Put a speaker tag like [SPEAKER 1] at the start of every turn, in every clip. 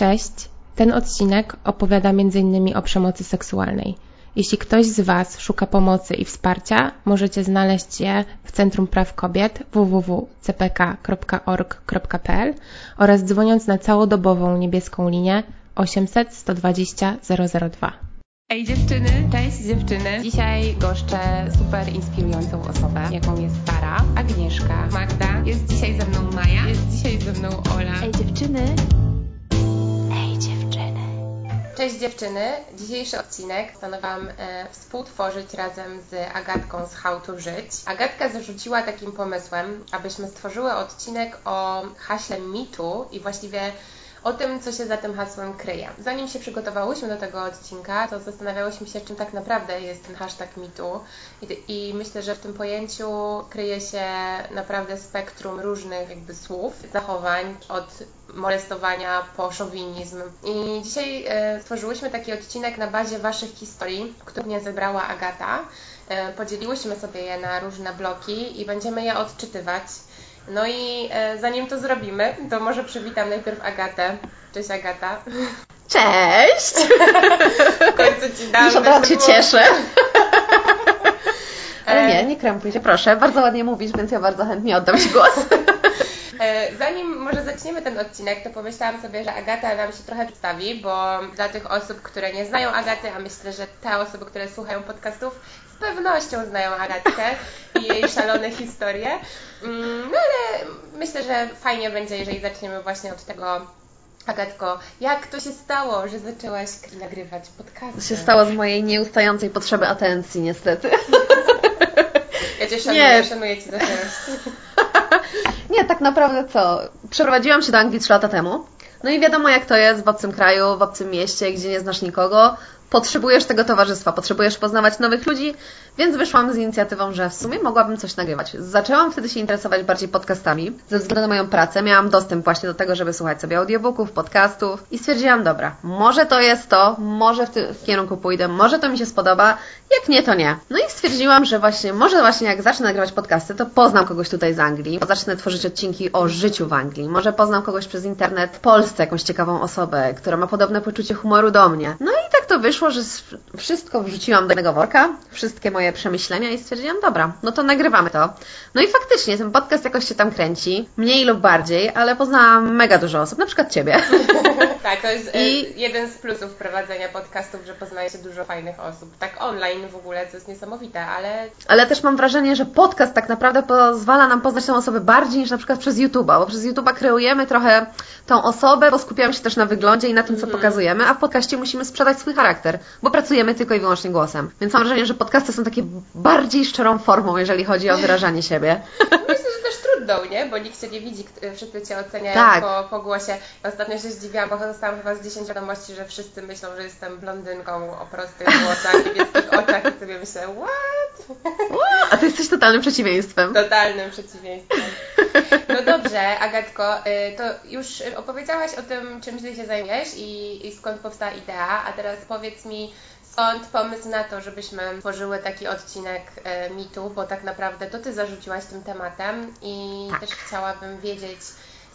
[SPEAKER 1] Cześć! Ten odcinek opowiada m.in. o przemocy seksualnej. Jeśli ktoś z Was szuka pomocy i wsparcia, możecie znaleźć je w Centrum Praw Kobiet www.cpk.org.pl oraz dzwoniąc na całodobową niebieską linię 800 120 002. Ej dziewczyny, cześć dziewczyny. Dzisiaj goszczę super inspirującą osobę, jaką jest Sara, Agnieszka, Magda. Jest dzisiaj ze mną Maja, jest dzisiaj ze mną Ola.
[SPEAKER 2] Ej dziewczyny.
[SPEAKER 1] Cześć dziewczyny. Dzisiejszy odcinek postanowiłam e, współtworzyć razem z Agatką z How to Żyć. Agatka zarzuciła takim pomysłem, abyśmy stworzyły odcinek o haśle mitu i właściwie o tym, co się za tym hasłem kryje. Zanim się przygotowałyśmy do tego odcinka, to zastanawiałyśmy się, czym tak naprawdę jest ten hashtag mitu I, i myślę, że w tym pojęciu kryje się naprawdę spektrum różnych jakby słów, zachowań, od molestowania po szowinizm. I dzisiaj e, stworzyłyśmy taki odcinek na bazie Waszych historii, które mnie zebrała Agata. E, podzieliłyśmy sobie je na różne bloki i będziemy je odczytywać. No i e, zanim to zrobimy, to może przywitam najpierw Agatę. Cześć Agata.
[SPEAKER 2] Cześć!
[SPEAKER 1] w końcu Ci dam.
[SPEAKER 2] Już od razu się cieszę. Ale nie, nie krępuj się, proszę. Bardzo ładnie mówisz, więc ja bardzo chętnie oddam Ci głos.
[SPEAKER 1] E, zanim może zaczniemy ten odcinek, to pomyślałam sobie, że Agata nam się trochę przedstawi, bo dla tych osób, które nie znają Agaty, a myślę, że te osoby, które słuchają podcastów, pewnością znają Agatkę i jej szalone historie. Mm, no ale myślę, że fajnie będzie, jeżeli zaczniemy właśnie od tego Agatko, jak to się stało, że zaczęłaś nagrywać podcasty?
[SPEAKER 2] To się stało z mojej nieustającej potrzeby atencji, niestety.
[SPEAKER 1] Ja Cię szanuję, nie. szanuję Cię za
[SPEAKER 2] Nie, tak naprawdę co? Przeprowadziłam się do Anglii 3 lata temu. No i wiadomo jak to jest w obcym kraju, w obcym mieście, gdzie nie znasz nikogo potrzebujesz tego towarzystwa, potrzebujesz poznawać nowych ludzi, więc wyszłam z inicjatywą, że w sumie mogłabym coś nagrywać. Zaczęłam wtedy się interesować bardziej podcastami. Ze względu na moją pracę miałam dostęp właśnie do tego, żeby słuchać sobie audiobooków, podcastów i stwierdziłam, dobra, może to jest to, może w tym kierunku pójdę, może to mi się spodoba, jak nie, to nie. No i stwierdziłam, że właśnie, może właśnie jak zacznę nagrywać podcasty, to poznam kogoś tutaj z Anglii, zacznę tworzyć odcinki o życiu w Anglii, może poznam kogoś przez internet w Polsce, jakąś ciekawą osobę, która ma podobne poczucie humoru do mnie. No i tak to wyszło wyszło, że wszystko wrzuciłam do jednego worka, wszystkie moje przemyślenia i stwierdziłam, dobra, no to nagrywamy to. No i faktycznie ten podcast jakoś się tam kręci, mniej lub bardziej, ale poznałam mega dużo osób, na przykład Ciebie.
[SPEAKER 1] tak, to jest e, I... jeden z plusów prowadzenia podcastów, że poznaje się dużo fajnych osób. Tak online w ogóle, co jest niesamowite, ale...
[SPEAKER 2] Ale też mam wrażenie, że podcast tak naprawdę pozwala nam poznać tę osobę bardziej niż na przykład przez YouTube'a, bo przez YouTube'a kreujemy trochę tą osobę, bo skupiamy się też na wyglądzie i na tym, co mm. pokazujemy, a w podcaście musimy sprzedać swój charakter bo pracujemy tylko i wyłącznie głosem. Więc mam wrażenie, że podcasty są takie bardziej szczerą formą, jeżeli chodzi o wyrażanie siebie.
[SPEAKER 1] Myślę, że też trudną, nie? Bo nikt Cię nie widzi, wszyscy Cię oceniają tak. po, po głosie. Ja ostatnio się zdziwiłam, bo dostałam chyba z 10 wiadomości, że wszyscy myślą, że jestem blondynką o prostych włosach, niebieskich oczach i sobie myślę, what?
[SPEAKER 2] A Ty jesteś totalnym przeciwieństwem.
[SPEAKER 1] Totalnym przeciwieństwem. No dobrze, Agatko, y, to już opowiedziałaś o tym, czym Ty się zajmujesz i, i skąd powstała idea, a teraz powiedz mi, skąd pomysł na to, żebyśmy tworzyły taki odcinek y, mitu, bo tak naprawdę to Ty zarzuciłaś tym tematem i tak. też chciałabym wiedzieć,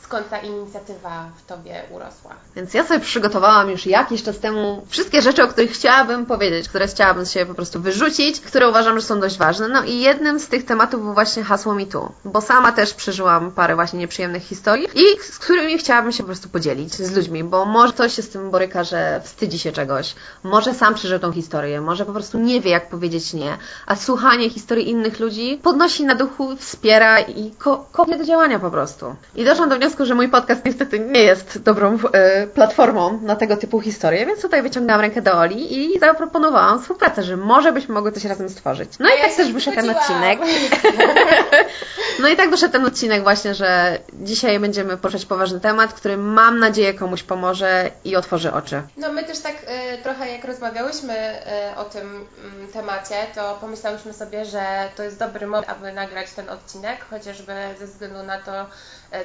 [SPEAKER 1] skąd ta inicjatywa w Tobie urosła?
[SPEAKER 2] Więc ja sobie przygotowałam już jakiś czas temu wszystkie rzeczy, o których chciałabym powiedzieć, które chciałabym się po prostu wyrzucić, które uważam, że są dość ważne. No i jednym z tych tematów był właśnie hasło mi tu, bo sama też przeżyłam parę właśnie nieprzyjemnych historii i z którymi chciałabym się po prostu podzielić z ludźmi, bo może ktoś się z tym boryka, że wstydzi się czegoś, może sam przeżył tą historię, może po prostu nie wie, jak powiedzieć nie, a słuchanie historii innych ludzi podnosi na duchu, wspiera i ko kopie do działania po prostu. I doszłam do wniosku, wniosku, że mój podcast niestety nie jest dobrą e, platformą na tego typu historie, więc tutaj wyciągnęłam rękę do Oli i zaproponowałam współpracę, że może byśmy mogły coś razem stworzyć. No i tak też wyszedł ten odcinek. no i tak wyszedł ten odcinek właśnie, że dzisiaj będziemy poruszać poważny temat, który mam nadzieję komuś pomoże i otworzy oczy.
[SPEAKER 1] No my też tak y, trochę jak rozmawiałyśmy y, o tym y, temacie, to pomyślałyśmy sobie, że to jest dobry moment, aby nagrać ten odcinek, chociażby ze względu na to,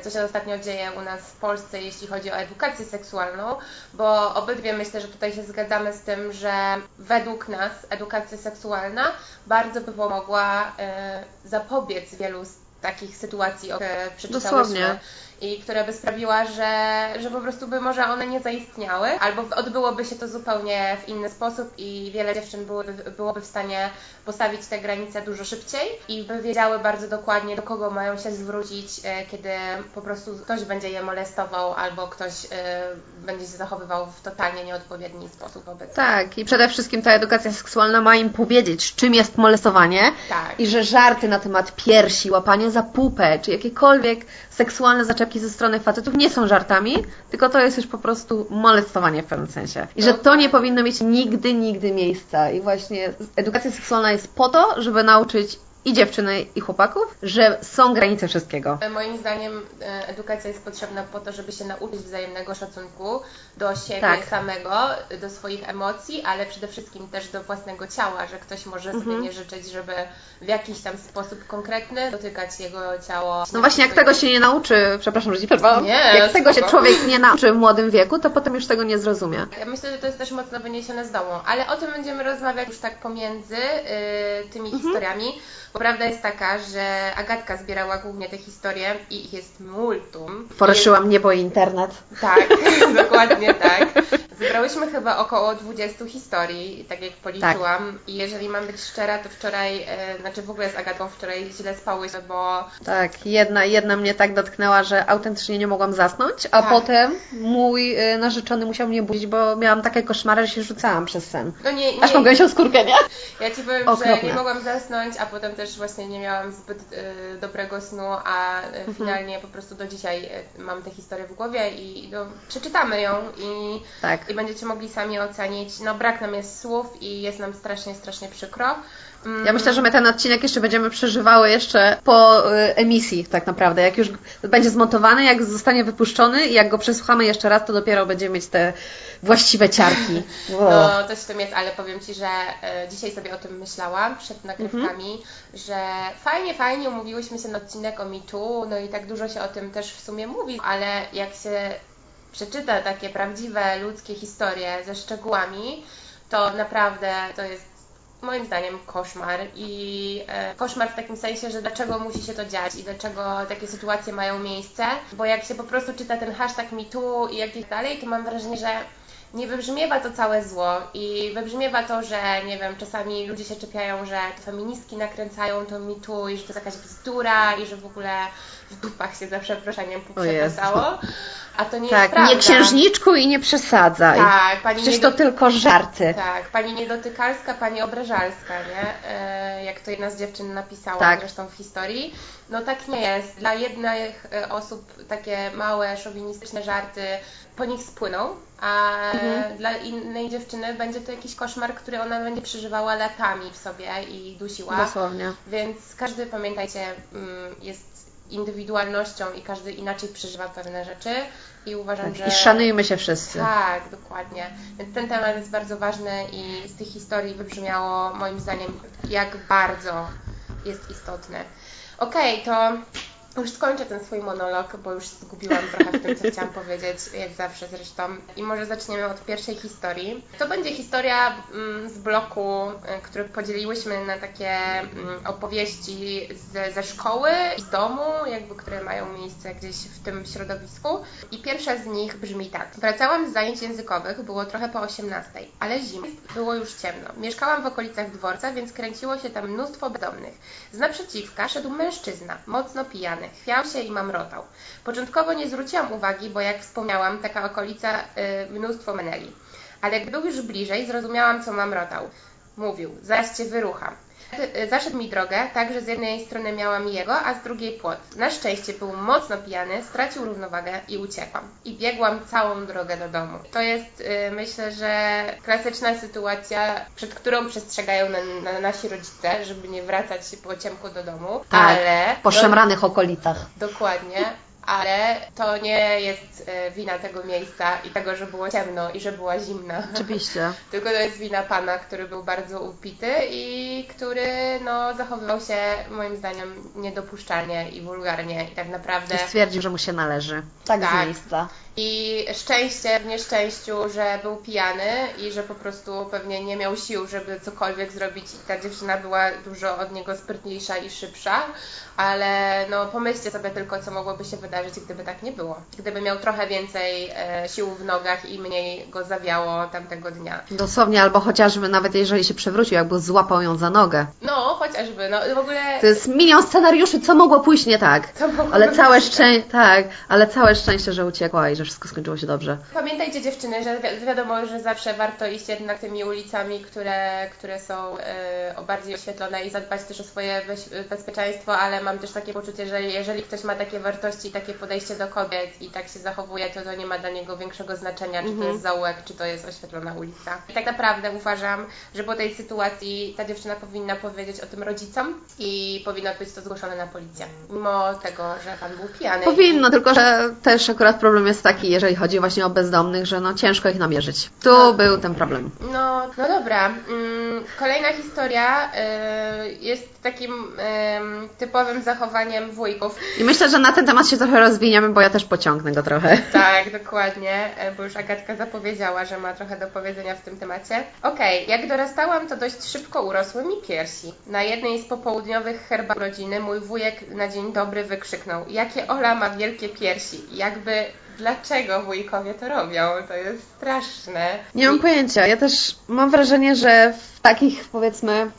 [SPEAKER 1] co się ostatnio dzieje u nas w Polsce, jeśli chodzi o edukację seksualną, bo obydwie myślę, że tutaj się zgadzamy z tym, że według nas edukacja seksualna bardzo by pomogła e, zapobiec wielu takich sytuacji, o które przeczytałyśmy. Dosłownie. I która by sprawiła, że, że po prostu by może one nie zaistniały, albo odbyłoby się to zupełnie w inny sposób i wiele dziewczyn byłoby, byłoby w stanie postawić te granice dużo szybciej i by wiedziały bardzo dokładnie, do kogo mają się zwrócić, e, kiedy po prostu ktoś będzie je molestował albo ktoś e, będzie się zachowywał w totalnie nieodpowiedni sposób wobec
[SPEAKER 2] Tak, i przede wszystkim ta edukacja seksualna ma im powiedzieć, czym jest molestowanie
[SPEAKER 1] Tak.
[SPEAKER 2] i że żarty na temat piersi, łapanie za pupę, czy jakiekolwiek seksualne zaczepki ze strony facetów nie są żartami, tylko to jest już po prostu molestowanie w pewnym sensie. I że to nie powinno mieć nigdy, nigdy miejsca. I właśnie edukacja seksualna jest po to, żeby nauczyć i dziewczyny, i chłopaków, że są granice wszystkiego.
[SPEAKER 1] Moim zdaniem e, edukacja jest potrzebna po to, żeby się nauczyć wzajemnego szacunku do siebie
[SPEAKER 2] Tak.
[SPEAKER 1] samego, do swoich emocji, ale przede wszystkim też do własnego ciała, że ktoś może sobie
[SPEAKER 2] Mhm.
[SPEAKER 1] nie życzyć, żeby w jakiś tam sposób konkretny dotykać jego ciało.
[SPEAKER 2] No właśnie, jak tego się nie nauczy, przepraszam, że Ci przerwałam,
[SPEAKER 1] Nie,
[SPEAKER 2] jak tego się człowiek nie nauczy w młodym wieku, to potem już tego nie zrozumie.
[SPEAKER 1] Ja myślę, że to jest też mocno wyniesione z domu, ale o tym będziemy rozmawiać już tak pomiędzy y, tymi
[SPEAKER 2] Mhm.
[SPEAKER 1] historiami, bo prawda jest taka, że Agatka zbierała głównie te historie i ich jest multum.
[SPEAKER 2] Poruszyłam niebo i internet.
[SPEAKER 1] Tak, dokładnie tak. Zebrałyśmy chyba około 20 historii, tak jak policzyłam. I jeżeli mam być szczera, to wczoraj, e, znaczy w ogóle z Agatą wczoraj źle spałyśmy, bo
[SPEAKER 2] Tak, jedna, jedna mnie tak dotknęła, że autentycznie nie mogłam zasnąć, a
[SPEAKER 1] Tak.
[SPEAKER 2] potem mój y, narzeczony musiał mnie budzić, bo miałam takie koszmary, że się rzucałam przez sen.
[SPEAKER 1] no nie,
[SPEAKER 2] Aż mam
[SPEAKER 1] nie
[SPEAKER 2] gęsią skórkę, nie?
[SPEAKER 1] ja Ci powiem,
[SPEAKER 2] Okropne.
[SPEAKER 1] że nie mogłam zasnąć, a potem też właśnie nie miałam zbyt e, dobrego snu, a e, finalnie po prostu do dzisiaj e, mam tę historię w głowie i no, przeczytamy ją i
[SPEAKER 2] Tak.
[SPEAKER 1] i będziecie mogli sami ocenić. No brak nam jest słów i jest nam strasznie, strasznie przykro. Mm,
[SPEAKER 2] Ja myślę, że my ten odcinek jeszcze będziemy przeżywały jeszcze po y, emisji tak naprawdę. Jak już będzie zmontowany, jak zostanie wypuszczony i jak go przesłuchamy jeszcze raz, to dopiero będziemy mieć te właściwe ciarki. Wow.
[SPEAKER 1] No, coś w tym jest, ale powiem Ci, że e, dzisiaj sobie o tym myślałam przed nagrywkami,
[SPEAKER 2] Mhm.
[SPEAKER 1] że fajnie, fajnie umówiłyśmy się na odcinek o MeToo, no i tak dużo się o tym też w sumie mówi, ale jak się przeczyta takie prawdziwe ludzkie historie ze szczegółami, to naprawdę to jest moim zdaniem koszmar i e, koszmar w takim sensie, że dlaczego musi się to dziać i dlaczego takie sytuacje mają miejsce, bo jak się po prostu czyta ten hashtag MeToo i jak dalej, to mam wrażenie, że nie wybrzmiewa to całe zło i wybrzmiewa to, że nie wiem, czasami ludzie się czepiają, że to feministki nakręcają to MeToo i że to jest jakaś bzdura i że w ogóle w dupach się za przeproszeniem
[SPEAKER 2] O Jezu.
[SPEAKER 1] poprzekasało, a to nie
[SPEAKER 2] tak,
[SPEAKER 1] jest prawda.
[SPEAKER 2] nie księżniczku i nie przesadzaj.
[SPEAKER 1] Tak, pani
[SPEAKER 2] Przecież to tylko żarty.
[SPEAKER 1] tak, pani niedotykalska, pani obrażalska, nie? E, jak to jedna z dziewczyn napisała
[SPEAKER 2] Tak.
[SPEAKER 1] zresztą w historii. No tak nie jest. Dla jednych e, osób takie małe, szowinistyczne żarty po nich spłyną, a
[SPEAKER 2] Mhm.
[SPEAKER 1] dla innej dziewczyny będzie to jakiś koszmar, który ona będzie przeżywała latami w sobie i dusiła.
[SPEAKER 2] Dosłownie.
[SPEAKER 1] Więc każdy, pamiętajcie, mm, jest indywidualnością i każdy inaczej przeżywa pewne rzeczy i uważam,
[SPEAKER 2] Tak,
[SPEAKER 1] że...
[SPEAKER 2] I szanujmy się wszyscy.
[SPEAKER 1] Tak, dokładnie. Więc ten temat jest bardzo ważny i z tych historii wybrzmiało moim zdaniem, jak bardzo jest istotny. Okej, to już skończę ten swój monolog, bo już zgubiłam trochę w tym, co chciałam powiedzieć, jak zawsze zresztą. I może zaczniemy od pierwszej historii. To będzie historia mm, z bloku, y, który podzieliłyśmy na takie mm, opowieści ze szkoły z domu, jakby, które mają miejsce gdzieś w tym środowisku. I pierwsza z nich brzmi tak. Wracałam z zajęć językowych, było trochę po 18, ale zimno, było już ciemno. Mieszkałam w okolicach dworca, więc kręciło się tam mnóstwo bezdomnych. Z naprzeciwka szedł mężczyzna, mocno pijany, chwiał się i mamrotał. Początkowo nie zwróciłam uwagi, bo jak wspomniałam, taka okolica y, mnóstwo meneli. Ale gdy był już bliżej, zrozumiałam, co mamrotał. Mówił, zaraz cię wyrucham. Y, Zaszedł mi drogę, tak że z jednej strony miałam jego, a z drugiej płot. Na szczęście był mocno pijany, stracił równowagę i uciekłam. I biegłam całą drogę do domu. To jest, y, myślę, że klasyczna sytuacja, przed którą przestrzegają na, na nasi rodzice, żeby nie wracać po ciemku do domu.
[SPEAKER 2] Tak,
[SPEAKER 1] ale
[SPEAKER 2] po szemranych okolicach.
[SPEAKER 1] Dokładnie, ale to nie jest e, wina tego miejsca i tego, że było ciemno i że była zimna.
[SPEAKER 2] Oczywiście.
[SPEAKER 1] Tylko to jest wina pana, który był bardzo upity i który no, zachowywał się moim zdaniem niedopuszczalnie i wulgarnie i tak naprawdę
[SPEAKER 2] I stwierdził, że mu się należy. Tak,
[SPEAKER 1] Tak.
[SPEAKER 2] z miejsca.
[SPEAKER 1] I szczęście w nieszczęściu, że był pijany i że po prostu pewnie nie miał sił, żeby cokolwiek zrobić i ta dziewczyna była dużo od niego sprytniejsza i szybsza, ale no pomyślcie sobie tylko, co mogłoby się wydarzyć, gdyby tak nie było. Gdyby miał trochę więcej e, sił w nogach i mniej go zawiało tamtego dnia.
[SPEAKER 2] Dosłownie, albo chociażby nawet jeżeli się przewrócił, jakby złapał ją za nogę.
[SPEAKER 1] No, chociażby, no w ogóle...
[SPEAKER 2] To jest milion scenariuszy, co mogło pójść nie tak.
[SPEAKER 1] Co mogłoby
[SPEAKER 2] Ale całe szczęście, tak, ale całe szczęście, że uciekła i że wszystko skończyło się dobrze.
[SPEAKER 1] Pamiętajcie dziewczyny, że wi- wiadomo, że zawsze warto iść jednak tymi ulicami, które, które są o bardziej oświetlone i zadbać też o swoje bezpieczeństwo, ale mam też takie poczucie, że jeżeli ktoś ma takie wartości i takie podejście do kobiet i tak się zachowuje, to to nie ma dla niego większego znaczenia, czy to jest zaułek, czy to jest oświetlona ulica. I tak naprawdę uważam, że po tej sytuacji ta dziewczyna powinna powiedzieć o tym rodzicom i powinno być to zgłoszone na policję. Mimo tego, że pan był pijany.
[SPEAKER 2] Powinno, tylko że też akurat problem jest taki, jeżeli chodzi właśnie o bezdomnych, że no ciężko ich namierzyć. Tu
[SPEAKER 1] Tak.
[SPEAKER 2] był ten problem.
[SPEAKER 1] No, no dobra. Mm, Kolejna historia y, jest takim ym, typowym zachowaniem wujków.
[SPEAKER 2] I myślę, że na ten temat się trochę rozwiniemy, bo ja też pociągnę go trochę.
[SPEAKER 1] Tak, dokładnie, e, bo już Agatka zapowiedziała, że ma trochę do powiedzenia w tym temacie. Okej, jak dorastałam, to dość szybko urosły mi piersi. Na jednej z popołudniowych herbat rodziny mój wujek na dzień dobry wykrzyknął: Jakie Ola ma wielkie piersi? Jakby dlaczego wujkowie to robią? To jest straszne.
[SPEAKER 2] Nie mam pojęcia. Ja też mam wrażenie, że w takich powiedzmy,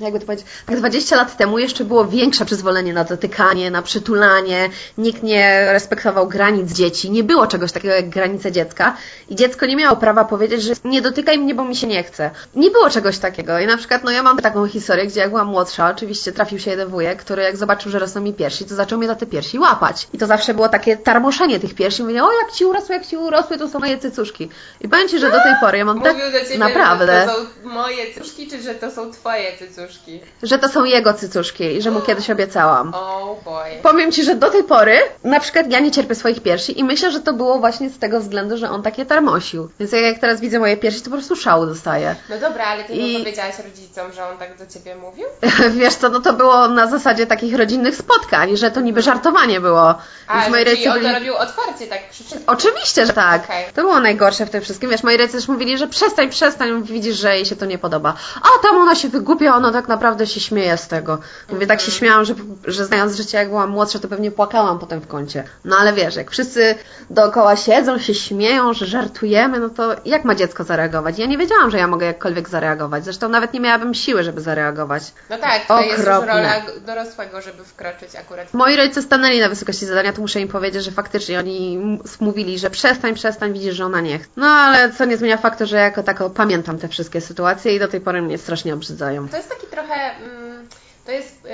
[SPEAKER 2] jakby to powiedzieć, tak 20 lat temu jeszcze było większe przyzwolenie na dotykanie, na przytulanie. Nikt nie respektował granic dzieci. Nie było czegoś takiego jak granice dziecka. I dziecko nie miało prawa powiedzieć, że nie dotykaj mnie, bo mi się nie chce. Nie było czegoś takiego. I na przykład, no ja mam taką historię, gdzie jak byłam młodsza, oczywiście trafił się jeden wujek, który jak zobaczył, że rosną mi piersi, to zaczął mnie za te piersi łapać. I to zawsze było takie tarmoszenie tych piersi. Mówię, o jak ci urosły, jak ci urosły, to są moje cycuszki. I powiem Ci, że do tej pory ja mam tak
[SPEAKER 1] Mówił do ciebie,
[SPEAKER 2] naprawdę,
[SPEAKER 1] że to są moje cycuszki, czy że to są twoje cycuszki?
[SPEAKER 2] że to są jego cycuszki i że mu kiedyś obiecałam.
[SPEAKER 1] Oh boy.
[SPEAKER 2] Powiem Ci, że do tej pory na przykład ja nie cierpię swoich piersi i myślę, że to było właśnie z tego względu, że on takie tarmosił. Więc jak, jak teraz widzę moje piersi, to po prostu szału dostaję.
[SPEAKER 1] No dobra, ale ty
[SPEAKER 2] I-
[SPEAKER 1] nie powiedziałaś rodzicom, że on tak do ciebie mówił?
[SPEAKER 2] Wiesz co, no to było na zasadzie takich rodzinnych spotkań, że to niby żartowanie było.
[SPEAKER 1] A,
[SPEAKER 2] moi
[SPEAKER 1] czyli on to
[SPEAKER 2] byli...
[SPEAKER 1] robił otwarcie, tak przy wszystkim.
[SPEAKER 2] Oczywiście, że tak.
[SPEAKER 1] Okej.
[SPEAKER 2] To było najgorsze w tym wszystkim. Wiesz, moi rodzice też mówili, że przestań, przestań, widzisz, że jej się to nie podoba. A tam ona się wygłupia, ona tak naprawdę się śmieje z tego. Mówię, tak się śmiałam, że, że znając życie, jak byłam młodsza, to pewnie płakałam potem w kącie. No ale wiesz, jak wszyscy dookoła siedzą, się śmieją, że żartujemy, no to jak ma dziecko zareagować? Ja nie wiedziałam, że ja mogę jakkolwiek zareagować. Zresztą nawet nie miałabym siły, żeby zareagować.
[SPEAKER 1] No tak, to jest już
[SPEAKER 2] Okropne.
[SPEAKER 1] rola dorosłego, żeby wkroczyć akurat.
[SPEAKER 2] Moi rodzice stanęli na wysokości zadania, to muszę im powiedzieć, że faktycznie oni mówili, że przestań, przestań, widzisz, że ona nie chce. No ale co nie zmienia faktu, że jako tako pamiętam te wszystkie sytuacje i do tej pory mnie strasznie obrzydzają.
[SPEAKER 1] To jest taki trochę, mm, to jest,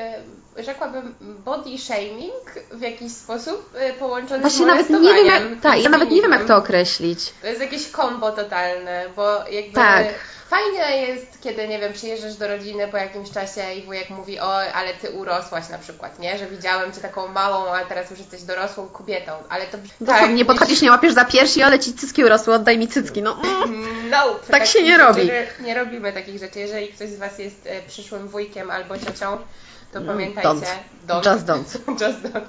[SPEAKER 1] rzekłabym, body shaming w jakiś sposób e, połączony
[SPEAKER 2] Właśnie
[SPEAKER 1] z
[SPEAKER 2] nawet nie wiem, jak, tak, ja nawet nie wiem, jak to określić.
[SPEAKER 1] To jest jakieś kombo totalne, bo jakby
[SPEAKER 2] Tak.
[SPEAKER 1] fajne jest, kiedy, nie wiem, przyjeżdżasz do rodziny po jakimś czasie i wujek mówi, o, ale ty urosłaś na przykład, nie? Że widziałem cię taką małą, a teraz już jesteś dorosłą kobietą, ale to...
[SPEAKER 2] Tak, nie podchodzisz, nie łapiesz za piersi, ale ci cycki urosły, oddaj mi cycki. No, mm.
[SPEAKER 1] Nope,
[SPEAKER 2] Tak się
[SPEAKER 1] takich
[SPEAKER 2] nie robi.
[SPEAKER 1] Nie robimy takich rzeczy. Jeżeli ktoś z Was jest e, przyszłym wujkiem albo ciocią, to pamiętajcie.
[SPEAKER 2] don't. Just don't.
[SPEAKER 1] Just don't.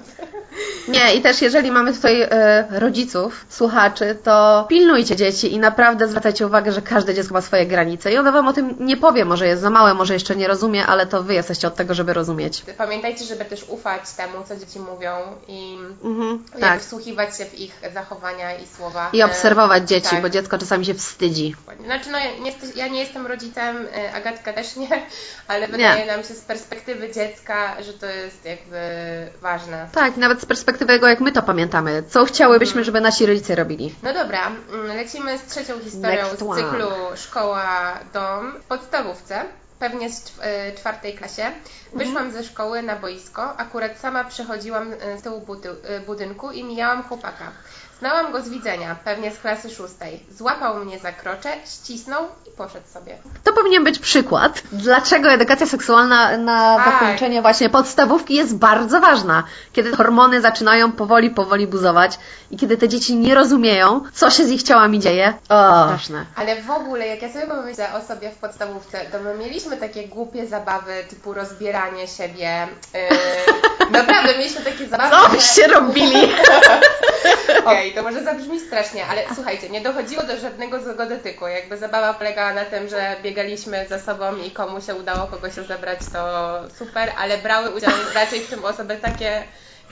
[SPEAKER 2] Nie, i też jeżeli mamy tutaj e, rodziców, słuchaczy, to pilnujcie dzieci i naprawdę zwracajcie uwagę, że każde dziecko ma swoje granice. I ono Wam o tym nie powie, może jest za małe, może jeszcze nie rozumie, ale to Wy jesteście od tego, żeby rozumieć.
[SPEAKER 1] Pamiętajcie, żeby też ufać temu, co dzieci mówią i
[SPEAKER 2] Mhm, tak.
[SPEAKER 1] wsłuchiwać się w ich zachowania i słowa.
[SPEAKER 2] I obserwować dzieci,
[SPEAKER 1] tak.
[SPEAKER 2] bo dziecko czasami się wstydzi.
[SPEAKER 1] Znaczy, no, ja nie, nie jestem rodzicem, e, Agatka też nie, ale wydaje nam się z perspektywy dziecka, że to jest jakby ważne.
[SPEAKER 2] Tak, nawet z perspektywy tego, jak my to pamiętamy. Co chciałybyśmy, żeby nasi rodzice robili.
[SPEAKER 1] No dobra, mm, lecimy z trzecią historią
[SPEAKER 2] Next
[SPEAKER 1] z
[SPEAKER 2] one.
[SPEAKER 1] cyklu Szkoła, Dom w podstawówce. Pewnie z e, czwartej klasie. Wyszłam ze szkoły na boisko. Akurat sama przechodziłam e, z tyłu e, budynku i mijałam chłopaka. Znałam go z widzenia, pewnie z klasy szóstej. Złapał mnie za krocze, ścisnął i poszedł sobie.
[SPEAKER 2] To powinien być przykład, dlaczego edukacja seksualna na
[SPEAKER 1] Tak.
[SPEAKER 2] zakończenie właśnie podstawówki jest bardzo ważna. Kiedy hormony zaczynają powoli, powoli buzować i kiedy te dzieci nie rozumieją, co się z ich ciałami dzieje. O, straszne.
[SPEAKER 1] Ale w ogóle, jak ja sobie pomyślę o sobie w podstawówce, to my mieliśmy takie głupie zabawy typu rozbieranie siebie. Yy, naprawdę mieliśmy takie zabawy.
[SPEAKER 2] Co
[SPEAKER 1] że-
[SPEAKER 2] byście robili?
[SPEAKER 1] Okej, To może zabrzmi strasznie, ale słuchajcie, nie dochodziło do żadnego złego dotyku. Jakby zabawa polegała na tym, że biegaliśmy za sobą i komu się udało kogoś zabrać, to super, ale brały udział raczej w tym osoby takie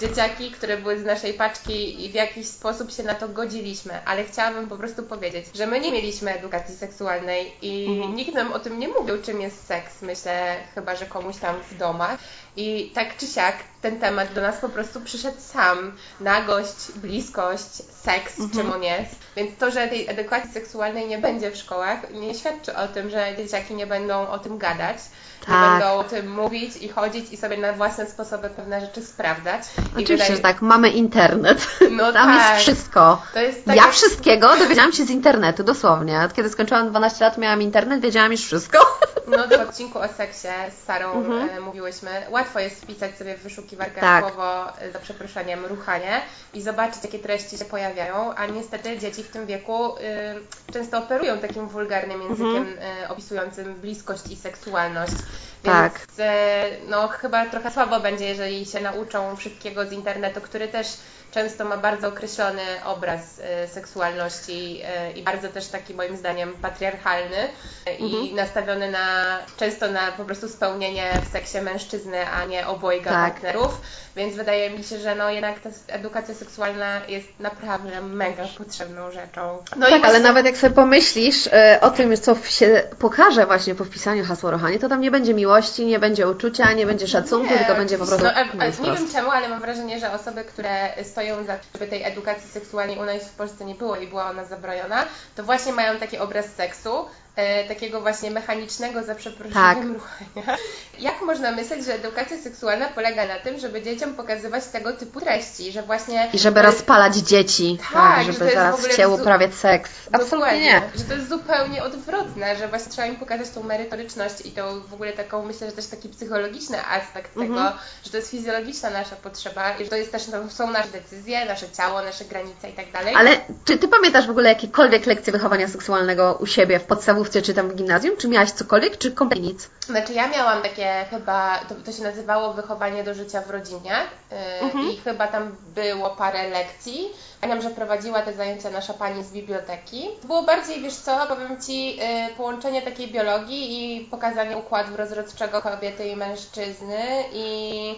[SPEAKER 1] dzieciaki, które były z naszej paczki i w jakiś sposób się na to godziliśmy, ale chciałabym po prostu powiedzieć, że my nie mieliśmy edukacji seksualnej i
[SPEAKER 2] Mhm.
[SPEAKER 1] nikt nam o tym nie mówił, czym jest seks, myślę, chyba, że komuś tam w domach. I tak czy siak ten temat do nas po prostu przyszedł sam. Nagość, bliskość, seks,
[SPEAKER 2] Mhm.
[SPEAKER 1] czym on jest. Więc to, że tej edukacji seksualnej nie będzie w szkołach, nie świadczy o tym, że dzieciaki nie będą o tym gadać, nie
[SPEAKER 2] Tak.
[SPEAKER 1] będą o tym mówić i chodzić i sobie na własne sposoby pewne rzeczy sprawdzać. I
[SPEAKER 2] Oczywiście,
[SPEAKER 1] wydaje-
[SPEAKER 2] że tak, mamy internet.
[SPEAKER 1] No
[SPEAKER 2] Tam
[SPEAKER 1] tak.
[SPEAKER 2] jest wszystko.
[SPEAKER 1] To jest tak
[SPEAKER 2] ja
[SPEAKER 1] jak-
[SPEAKER 2] wszystkiego dowiedziałam się z internetu, dosłownie. Od kiedy skończyłam 12 lat, miałam internet, wiedziałam już wszystko.
[SPEAKER 1] No w odcinku o seksie z Sarą
[SPEAKER 2] Mhm.
[SPEAKER 1] e, mówiłyśmy, łatwo jest wpisać sobie w wyszukiwarkę
[SPEAKER 2] Tak.
[SPEAKER 1] słowo, za przeproszeniem, ruchanie i zobaczyć, jakie treści się pojawiają, a niestety dzieci w tym wieku y, często operują takim wulgarnym językiem
[SPEAKER 2] Mhm.
[SPEAKER 1] y, opisującym bliskość i seksualność.
[SPEAKER 2] Tak.
[SPEAKER 1] Więc e, no chyba trochę słabo będzie, jeżeli się nauczą wszystkiego z internetu, który też często ma bardzo określony obraz e, seksualności e, i bardzo też taki moim zdaniem patriarchalny e, i
[SPEAKER 2] Mhm.
[SPEAKER 1] nastawiony na często na po prostu spełnienie w seksie mężczyzny, a nie obojga
[SPEAKER 2] Tak.
[SPEAKER 1] partnerów. Więc wydaje mi się, że no jednak ta edukacja seksualna jest naprawdę mega potrzebną rzeczą. No
[SPEAKER 2] tak, ale
[SPEAKER 1] właśnie-
[SPEAKER 2] nawet jak sobie pomyślisz o tym, co się pokaże właśnie po wpisaniu hasła ruchanie, to tam nie będzie miłości, nie będzie uczucia, nie będzie szacunku,
[SPEAKER 1] Nie,
[SPEAKER 2] tylko będzie po prostu...
[SPEAKER 1] No, a,
[SPEAKER 2] no,
[SPEAKER 1] nie wiem czemu, ale mam wrażenie, że osoby, które stoją za żeby tej edukacji seksualnej u nas w Polsce nie było i była ona zabroniona, to właśnie mają taki obraz seksu, e, takiego właśnie mechanicznego, za przeproszeniem, ruchania. Jak można myśleć, że edukacja seksualna polega na tym, żeby dzieciom pokazywać tego typu treści, że właśnie...
[SPEAKER 2] I żeby rozpalać dzieci,
[SPEAKER 1] Tak,
[SPEAKER 2] tak,
[SPEAKER 1] że
[SPEAKER 2] żeby
[SPEAKER 1] w
[SPEAKER 2] zaraz w uprawiać seks. Absolutnie nie.
[SPEAKER 1] Że to jest zupełnie odwrotne, że właśnie trzeba im pokazać tą merytoryczność i to w ogóle taką, myślę, że też taki psychologiczny aspekt tego,
[SPEAKER 2] Mhm.
[SPEAKER 1] że to jest fizjologiczna nasza potrzeba i że to jest też, to są nasze decyzje, nasze ciało, nasze granice i tak dalej.
[SPEAKER 2] Ale czy ty pamiętasz w ogóle jakiekolwiek lekcje wychowania seksualnego u siebie w podstawówce czy tam w gimnazjum? Czy miałaś cokolwiek, czy kompletnie nic?
[SPEAKER 1] Znaczy ja miałam takie chyba, to, to się nazywało wychowanie do życia w rodzinie yy,
[SPEAKER 2] Mhm.
[SPEAKER 1] i chyba tam było parę lekcji. Pamiętam, że prowadziła te zajęcia nasza pani z biblioteki. Było bardziej, wiesz co, powiem Ci, yy, połączenie takiej biologii i pokazanie układu rozrodczego kobiety i mężczyzny i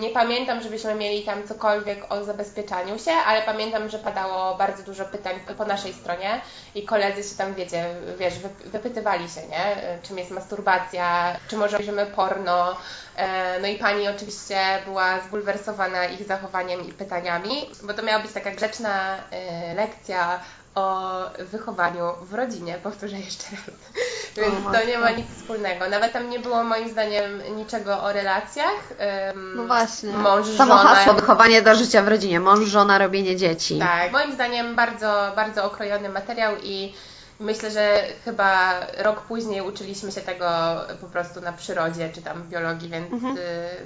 [SPEAKER 1] Nie pamiętam, żebyśmy mieli tam cokolwiek o zabezpieczaniu się, ale pamiętam, że padało bardzo dużo pytań po naszej stronie i koledzy się tam, wiecie, wiesz, wyp- wypytywali się, nie? Czym jest masturbacja, czy może obejrzymy porno. E, No i pani oczywiście była zbulwersowana ich zachowaniem i pytaniami, bo to miała być taka grzeczna e, lekcja o wychowaniu w rodzinie, powtórzę jeszcze raz. Więc
[SPEAKER 2] O
[SPEAKER 1] to nie ma nic wspólnego. Nawet tam nie było moim zdaniem niczego o relacjach. Ym,
[SPEAKER 2] No właśnie.
[SPEAKER 1] Mąż,
[SPEAKER 2] Samo
[SPEAKER 1] żona.
[SPEAKER 2] hasło wychowanie do życia w rodzinie. Mąż, żona, robienie dzieci.
[SPEAKER 1] Tak, moim zdaniem bardzo, bardzo okrojony materiał i myślę, że chyba rok później uczyliśmy się tego po prostu na przyrodzie czy tam biologii, więc,
[SPEAKER 2] Mhm.
[SPEAKER 1] y,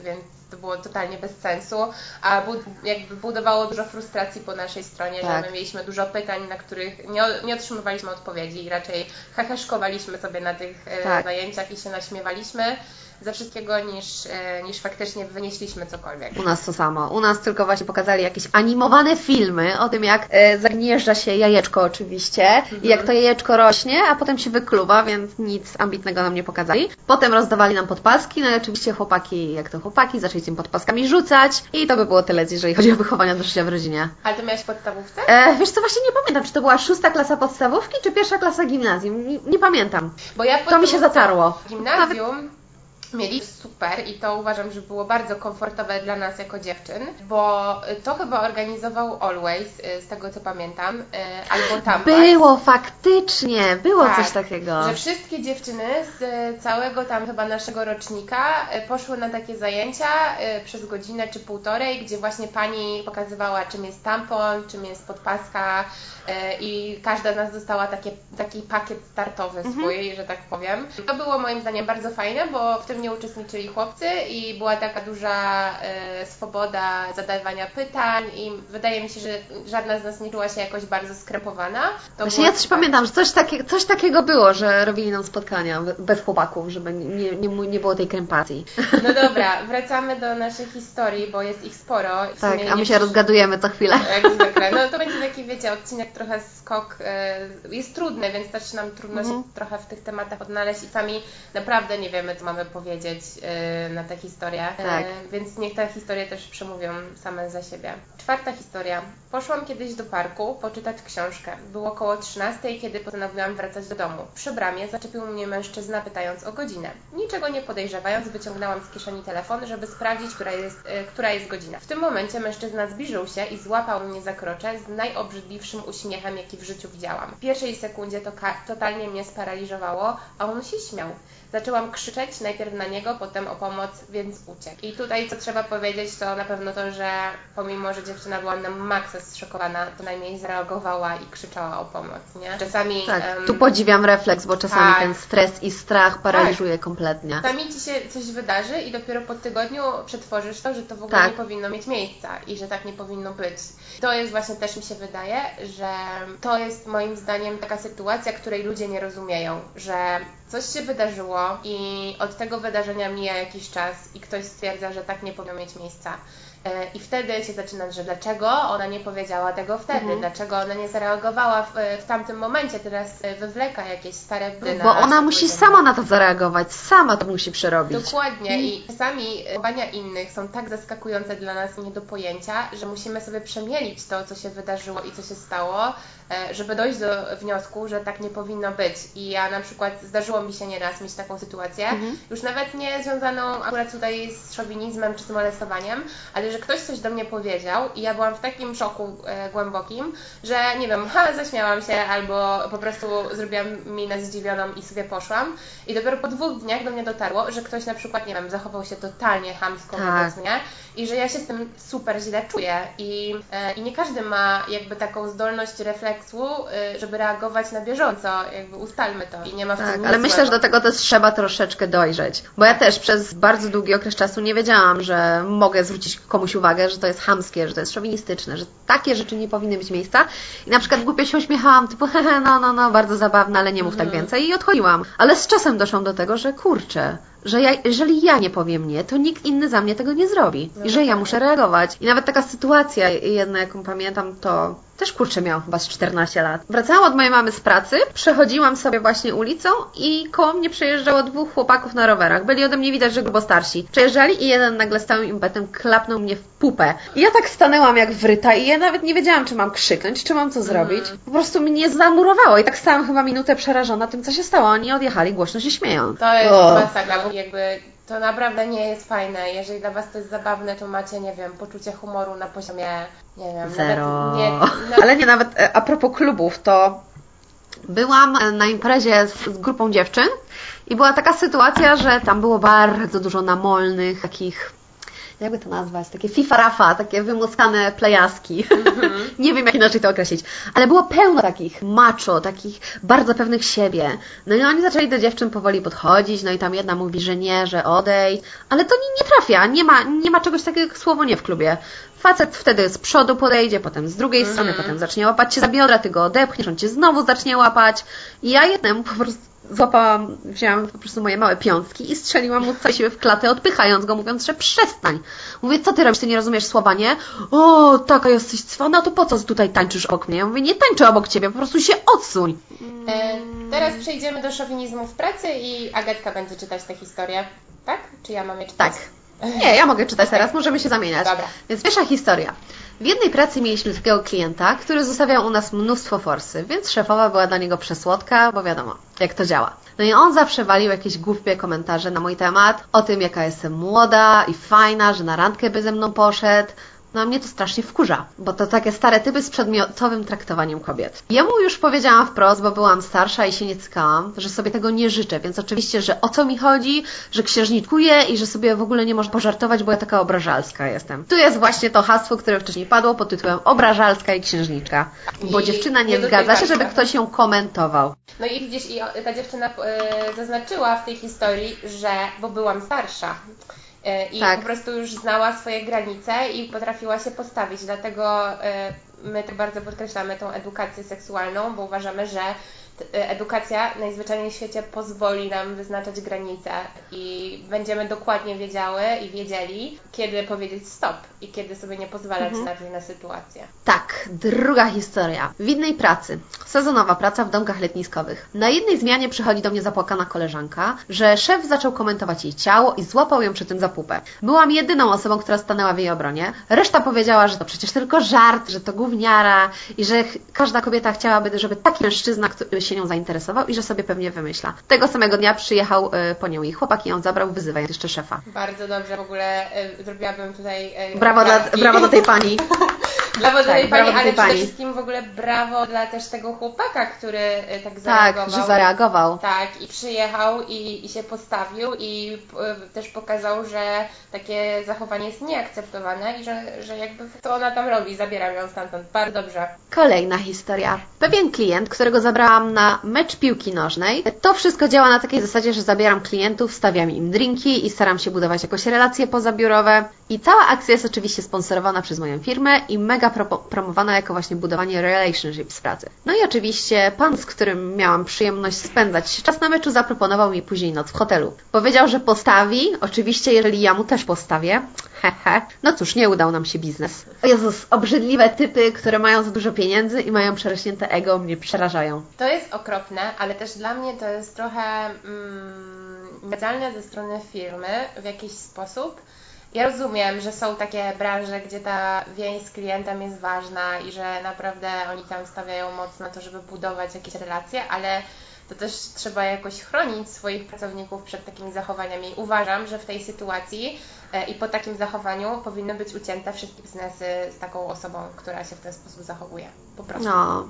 [SPEAKER 1] więc to było totalnie bez sensu, a bud- jakby budowało dużo frustracji po naszej stronie,
[SPEAKER 2] Tak.
[SPEAKER 1] że my mieliśmy dużo pytań, na których nie, nie otrzymywaliśmy odpowiedzi i raczej heheszkowaliśmy sobie na tych e,
[SPEAKER 2] Tak.
[SPEAKER 1] zajęciach i się naśmiewaliśmy ze wszystkiego niż, e, niż faktycznie wynieśliśmy cokolwiek.
[SPEAKER 2] U nas to samo. U nas tylko właśnie pokazali jakieś animowane filmy o tym, jak e, zagnieżdża się jajeczko oczywiście i jak to jajeczko rośnie, a potem się wykluwa, więc nic ambitnego nam nie pokazali. Potem rozdawali nam podpaski, no i oczywiście chłopaki, jak to chłopaki, zaczęli tym podpaskami rzucać i to by było tyle, jeżeli chodzi o wychowanie do życia w rodzinie.
[SPEAKER 1] Ale to miałaś w podstawówce?
[SPEAKER 2] E, wiesz co, właśnie nie pamiętam, czy to była szósta klasa podstawówki, czy pierwsza klasa gimnazjum. Nie, nie pamiętam.
[SPEAKER 1] Bo ja
[SPEAKER 2] To mi się zatarło.
[SPEAKER 1] Gimnazjum mieli super i to uważam, że było bardzo komfortowe dla nas jako dziewczyn, bo to chyba organizował Always, y, z tego co pamiętam, y, albo tam.
[SPEAKER 2] Było faktycznie, było
[SPEAKER 1] Tak,
[SPEAKER 2] coś takiego.
[SPEAKER 1] Że wszystkie dziewczyny z y, całego tam chyba naszego rocznika poszły na takie zajęcia przez godzinę czy półtorej, gdzie właśnie pani pokazywała czym jest tampon, czym jest podpaska i każda z nas dostała takie, taki pakiet startowy
[SPEAKER 2] Mhm.
[SPEAKER 1] swój, że tak powiem. To było moim zdaniem bardzo fajne, bo w tym nie uczestniczyli chłopcy i była taka duża e, swoboda zadawania pytań i wydaje mi się, że żadna z nas nie czuła się jakoś bardzo skrepowana.
[SPEAKER 2] To Właśnie ja też super. pamiętam, że coś, takie, coś takiego było, że robili nam spotkania bez chłopaków, żeby nie, nie, nie było tej krępacji.
[SPEAKER 1] No dobra, wracamy do naszej historii, bo jest ich sporo.
[SPEAKER 2] Tak, a my się rozgadujemy co chwilę.
[SPEAKER 1] Jak zwykle. No to będzie taki, wiecie, odcinek trochę skok. E, jest trudny, więc też nam trudno mm. się mhm. trochę w tych tematach odnaleźć i sami naprawdę nie wiemy, co mamy powiedzieć e, na tę historię. E, tak. Więc niech te historie też przemówią same za siebie. Czwarta historia. Poszłam kiedyś do parku poczytać książkę. Było około 13, kiedy postanowiłam wracać do domu. Przy bramie zaczepił mnie mężczyzna pytając o godzinę. Niczego nie podejrzewając, wyciągnęłam z kieszeni telefon, żeby sprawdzić, która jest, e, która jest godzina. W tym momencie mężczyzna zbliżył się i złapał mnie za krocze z najobrzydliwszym uśmiechem, jaki w życiu widziałam. W pierwszej sekundzie to totalnie mnie sparaliżowało, a on się śmiał. Zaczęłam krzyczeć najpierw na niego, potem o pomoc, więc uciekł. I tutaj co trzeba powiedzieć, to na pewno to, że pomimo, że dziewczyna była na maksa zszokowana, to najmniej zareagowała i krzyczała o pomoc, nie?
[SPEAKER 2] Czasami... Tak, um, tu podziwiam refleks, bo czasami tak, ten stres i strach paraliżuje tak. kompletnie.
[SPEAKER 1] Czasami Ci się coś wydarzy i dopiero po tygodniu przetworzysz to, że to w ogóle tak. nie powinno mieć miejsca i że tak nie powinno być. To jest właśnie też mi się wydaje, że to jest moim zdaniem taka sytuacja, której ludzie nie rozumieją, że coś się wydarzyło i od tego wydarzenia mija jakiś czas i ktoś stwierdza, że tak nie powinno mieć miejsca. E, I wtedy się zaczyna, że dlaczego ona nie powiedziała tego wtedy, mhm. dlaczego ona nie zareagowała w, w tamtym momencie, teraz e, wywleka jakieś stare bryna.
[SPEAKER 2] Bo ona musi sama na to zareagować, sama to musi przerobić.
[SPEAKER 1] Dokładnie i czasami zachowania innych są tak zaskakujące dla nas nie do pojęcia, że musimy sobie przemielić to, co się wydarzyło i co się stało, e, żeby dojść do wniosku, że tak nie powinno być. I ja na przykład zdarzyło mi się nieraz mieć taką sytuację, mhm. już nawet nie związaną akurat tutaj z szowinizmem czy z molestowaniem, ale że ktoś coś do mnie powiedział i ja byłam w takim szoku e, głębokim, że nie wiem, ha, zaśmiałam się albo po prostu zrobiłam minę zdziwioną i sobie poszłam. I dopiero po dwóch dniach do mnie dotarło, że ktoś na przykład, nie wiem, zachował się totalnie hamsko tak. wobec mnie i że ja się z tym super źle czuję. I, e, I nie każdy ma jakby taką zdolność refleksu, e, żeby reagować na bieżąco, jakby ustalmy to i nie ma w
[SPEAKER 2] tak,
[SPEAKER 1] tym
[SPEAKER 2] ale myślę, że do tego też trzeba troszeczkę dojrzeć, bo ja też przez bardzo długi okres czasu nie wiedziałam, że mogę zwrócić komuś uwagę, że to jest hamskie, że to jest szowinistyczne, że takie rzeczy nie powinny mieć miejsca. I na przykład głupio się uśmiechałam, typu hehe, no, no, no, bardzo zabawne, ale nie mów tak mhm. więcej i odchodziłam. Ale z czasem doszłam do tego, że kurczę, że ja, jeżeli ja nie powiem nie, to nikt inny za mnie tego nie zrobi. I że ja muszę reagować. I nawet taka sytuacja jedna, jaką pamiętam, to też kurczę miał chyba z 14 lat. Wracałam od mojej mamy z pracy, przechodziłam sobie właśnie ulicą i koło mnie przejeżdżało dwóch chłopaków na rowerach. Byli ode mnie widać, że grubo starsi. Przejeżdżali i jeden nagle stałym impetem klapnął mnie w pupę. I ja tak stanęłam jak wryta i ja nawet nie wiedziałam, czy mam krzyknąć, czy mam co zrobić. Po prostu mnie zamurowało i tak stałam chyba minutę przerażona tym, co się stało. Oni odjechali głośno się śmieją.
[SPEAKER 1] To jest masakra, bo jakby to naprawdę nie jest fajne. Jeżeli dla Was to jest zabawne, to macie, nie wiem, poczucie humoru na poziomie, nie wiem,
[SPEAKER 2] Zero. Nie. Ale nie, nawet e, a propos klubów, to byłam na imprezie z, z grupą dziewczyn i była taka sytuacja, że tam było bardzo dużo namolnych, takich jakby to nazwać, takie FIFA-rafa, takie wymuskane plejaski. Mm-hmm. nie wiem, jak inaczej to określić. Ale było pełno takich macho, takich bardzo pewnych siebie. No i oni zaczęli do dziewczyn powoli podchodzić, no i tam jedna mówi, że nie, że odej, ale to nie, nie trafia, nie ma, nie ma czegoś takiego jak słowo nie w klubie. Facet wtedy z przodu podejdzie, potem z drugiej strony, potem zacznie łapać cię za biodra, ty go odepchniesz, on cię znowu zacznie łapać. I ja jednemu po prostu złapałam, wzięłam po prostu moje małe piątki i strzeliłam mu całej siły w klatę, odpychając go, mówiąc, że przestań. Mówię, co ty robisz, ty nie rozumiesz słowa, nie? O, taka jesteś cwana, to po co tutaj tańczysz obok mnie? Ja mówię, nie tańczę obok ciebie, po prostu się odsuń.
[SPEAKER 1] E, teraz przejdziemy do szowinizmu w pracy i Agatka będzie czytać tę historię, tak? Czy ja mam je czytać?
[SPEAKER 2] Tak. Nie, ja mogę czytać teraz, możemy się zamieniać. Dobra. Więc pierwsza historia. W jednej pracy mieliśmy takiego klienta, który zostawiał u nas mnóstwo forsy, więc szefowa była dla niego przesłodka, bo wiadomo, jak to działa. No i on zawsze walił jakieś głupie komentarze na mój temat, o tym, jaka jestem młoda i fajna, że na randkę by ze mną poszedł. No mnie to strasznie wkurza, bo to takie stare typy z przedmiotowym traktowaniem kobiet. Jemu już powiedziałam wprost, bo byłam starsza i się nie cykałam, że sobie tego nie życzę, więc oczywiście, że o co mi chodzi, że księżniczkuję i że sobie w ogóle nie można pożartować, bo ja taka obrażalska jestem. Tu jest właśnie to hasło, które wcześniej padło pod tytułem obrażalska i księżniczka, bo
[SPEAKER 1] I
[SPEAKER 2] dziewczyna nie
[SPEAKER 1] nie
[SPEAKER 2] zgadza się, żeby ktoś ją komentował.
[SPEAKER 1] No i widzisz, i ta dziewczyna e, zaznaczyła w tej historii, że, bo byłam starsza. E, I
[SPEAKER 2] Tak.
[SPEAKER 1] po prostu już znała swoje granice i potrafiła się postawić. Dlatego e, my tak bardzo podkreślamy tą edukację seksualną, bo uważamy, że e, edukacja najzwyczajniej w świecie pozwoli nam wyznaczać granice i będziemy dokładnie wiedziały i wiedzieli, kiedy powiedzieć stop i kiedy sobie nie pozwalać
[SPEAKER 2] Mhm.
[SPEAKER 1] na różne sytuacje.
[SPEAKER 2] Tak, druga historia. W innej pracy. Sezonowa praca w domkach letniskowych. Na jednej zmianie przychodzi do mnie zapłakana koleżanka, że szef zaczął komentować jej ciało i złapał ją przy tym za pupę. Byłam jedyną osobą, która stanęła w jej obronie. Reszta powiedziała, że to przecież tylko żart, że to i że każda kobieta chciałaby, żeby taki mężczyzna który się nią zainteresował i że sobie pewnie wymyśla. Tego samego dnia przyjechał y, po nią jej chłopak i ją zabrał, wyzywając jeszcze szefa.
[SPEAKER 1] Bardzo dobrze, w ogóle e, zrobiłabym tutaj e,
[SPEAKER 2] Brawo dla, brawo dla tej pani.
[SPEAKER 1] Brawo dla
[SPEAKER 2] Tak,
[SPEAKER 1] tej pani, ale przede wszystkim w ogóle brawo dla też tego chłopaka, który e, tak
[SPEAKER 2] Tak,
[SPEAKER 1] zareagował.
[SPEAKER 2] że zareagował.
[SPEAKER 1] Tak, i przyjechał i, i się postawił i e, też pokazał, że takie zachowanie jest nieakceptowane i że, że jakby co ona tam robi, zabieram ją stamtąd. Bardzo dobrze.
[SPEAKER 2] Kolejna historia. Pewien klient, którego zabrałam na mecz piłki nożnej, to wszystko działa na takiej zasadzie, że zabieram klientów, stawiam im drinki i staram się budować jakoś relacje pozabiurowe. I cała akcja jest oczywiście sponsorowana przez moją firmę i mega propo- promowana jako właśnie budowanie relationships w pracy. No i oczywiście pan, z którym miałam przyjemność spędzać czas na meczu, zaproponował mi później noc w hotelu. Powiedział, że postawi, oczywiście jeżeli ja mu też postawię. Hehe. No cóż, nie udał nam się biznes. O Jezus, obrzydliwe typy, które mają za dużo pieniędzy i mają przerośnięte ego, mnie przerażają.
[SPEAKER 1] To jest okropne, ale też dla mnie to jest trochę mm, ze strony firmy w jakiś sposób. Ja rozumiem, że są takie branże, gdzie ta więź z klientem jest ważna i że naprawdę oni tam stawiają mocno na to, żeby budować jakieś relacje, ale to też trzeba jakoś chronić swoich pracowników przed takimi zachowaniami. Uważam, że w tej sytuacji e, i po takim zachowaniu powinny być ucięte wszystkie biznesy z taką osobą, która się w ten sposób zachowuje. Po prostu.
[SPEAKER 2] No,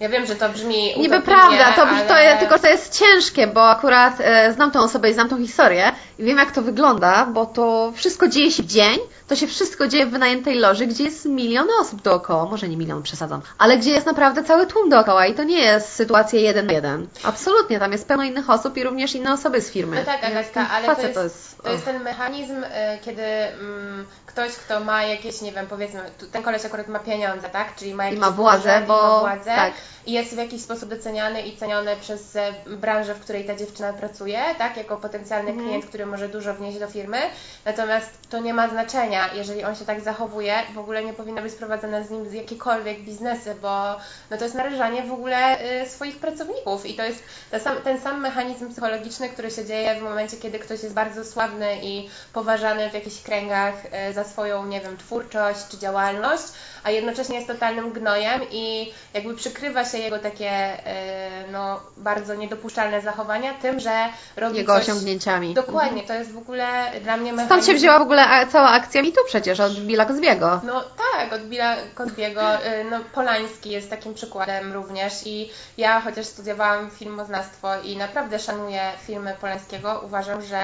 [SPEAKER 1] Ja wiem, że to brzmi
[SPEAKER 2] Niby prawda, to,
[SPEAKER 1] ale...
[SPEAKER 2] to jest, tylko to jest ciężkie, bo akurat e, znam tą osobę i znam tą historię i wiem jak to wygląda, bo to wszystko dzieje się w dzień, to się wszystko dzieje w wynajętej loży, gdzie jest miliony osób dookoła, może nie milion, przesadzam, ale gdzie jest naprawdę cały tłum dookoła i to nie jest sytuacja jeden na jeden. Absolutnie, tam jest pełno innych osób i również inne osoby z firmy.
[SPEAKER 1] No tak, Agatka, ale to
[SPEAKER 2] facet
[SPEAKER 1] jest, to jest ten mechanizm, y, kiedy mm, ktoś, kto ma jakieś, nie wiem, powiedzmy, ten koleś akurat ma pieniądze, tak? Czyli ma jakieś
[SPEAKER 2] ma władzę, bo-
[SPEAKER 1] ma władzę
[SPEAKER 2] tak.
[SPEAKER 1] i jest w jakiś sposób doceniany i ceniony przez e, branżę, w której ta dziewczyna pracuje, tak? Jako potencjalny
[SPEAKER 2] Mhm.
[SPEAKER 1] klient, który może dużo wnieść do firmy. Natomiast to nie ma znaczenia, jeżeli on się tak zachowuje, w ogóle nie powinno być prowadzone z nim z jakiekolwiek biznesy, bo no to jest narażanie w ogóle y, swoich pracowników i to jest ten sam, ten sam mechanizm psychologiczny, który się dzieje w momencie, kiedy ktoś jest bardzo sławny i poważany w jakichś kręgach y, za swoją, nie wiem, twórczość czy działalność, a jednocześnie jest totalnym gnojem i jakby przykrywa się jego takie y, no, bardzo niedopuszczalne zachowania tym, że robi
[SPEAKER 2] jego
[SPEAKER 1] coś...
[SPEAKER 2] osiągnięciami.
[SPEAKER 1] Dokładnie, to jest w ogóle dla mnie mechanizm...
[SPEAKER 2] Stąd się wzięła w ogóle cała akcja mi tu przecież, od Billa Cosbiego.
[SPEAKER 1] No tak, od Billa Cosbiego. y, No, Polański jest takim przykładem również i ja chociaż studiowałam filmoznawstwo i naprawdę szanuję filmy Polańskiego, uważam, że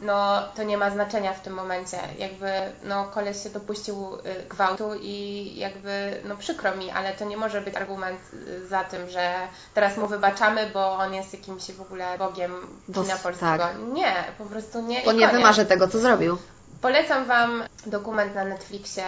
[SPEAKER 1] no, to nie ma znaczenia w tym momencie. Jakby no, koleś się dopuścił y, gwałtu i jakby no przykro mi, ale to nie może być argument y, za tym, że teraz mu wybaczamy, bo on jest jakimś w ogóle bogiem
[SPEAKER 2] Bo
[SPEAKER 1] kina polskiego.
[SPEAKER 2] tak.
[SPEAKER 1] Nie, po prostu nie. I
[SPEAKER 2] nie wymarzy tego, co zrobił.
[SPEAKER 1] Polecam Wam dokument na Netflixie.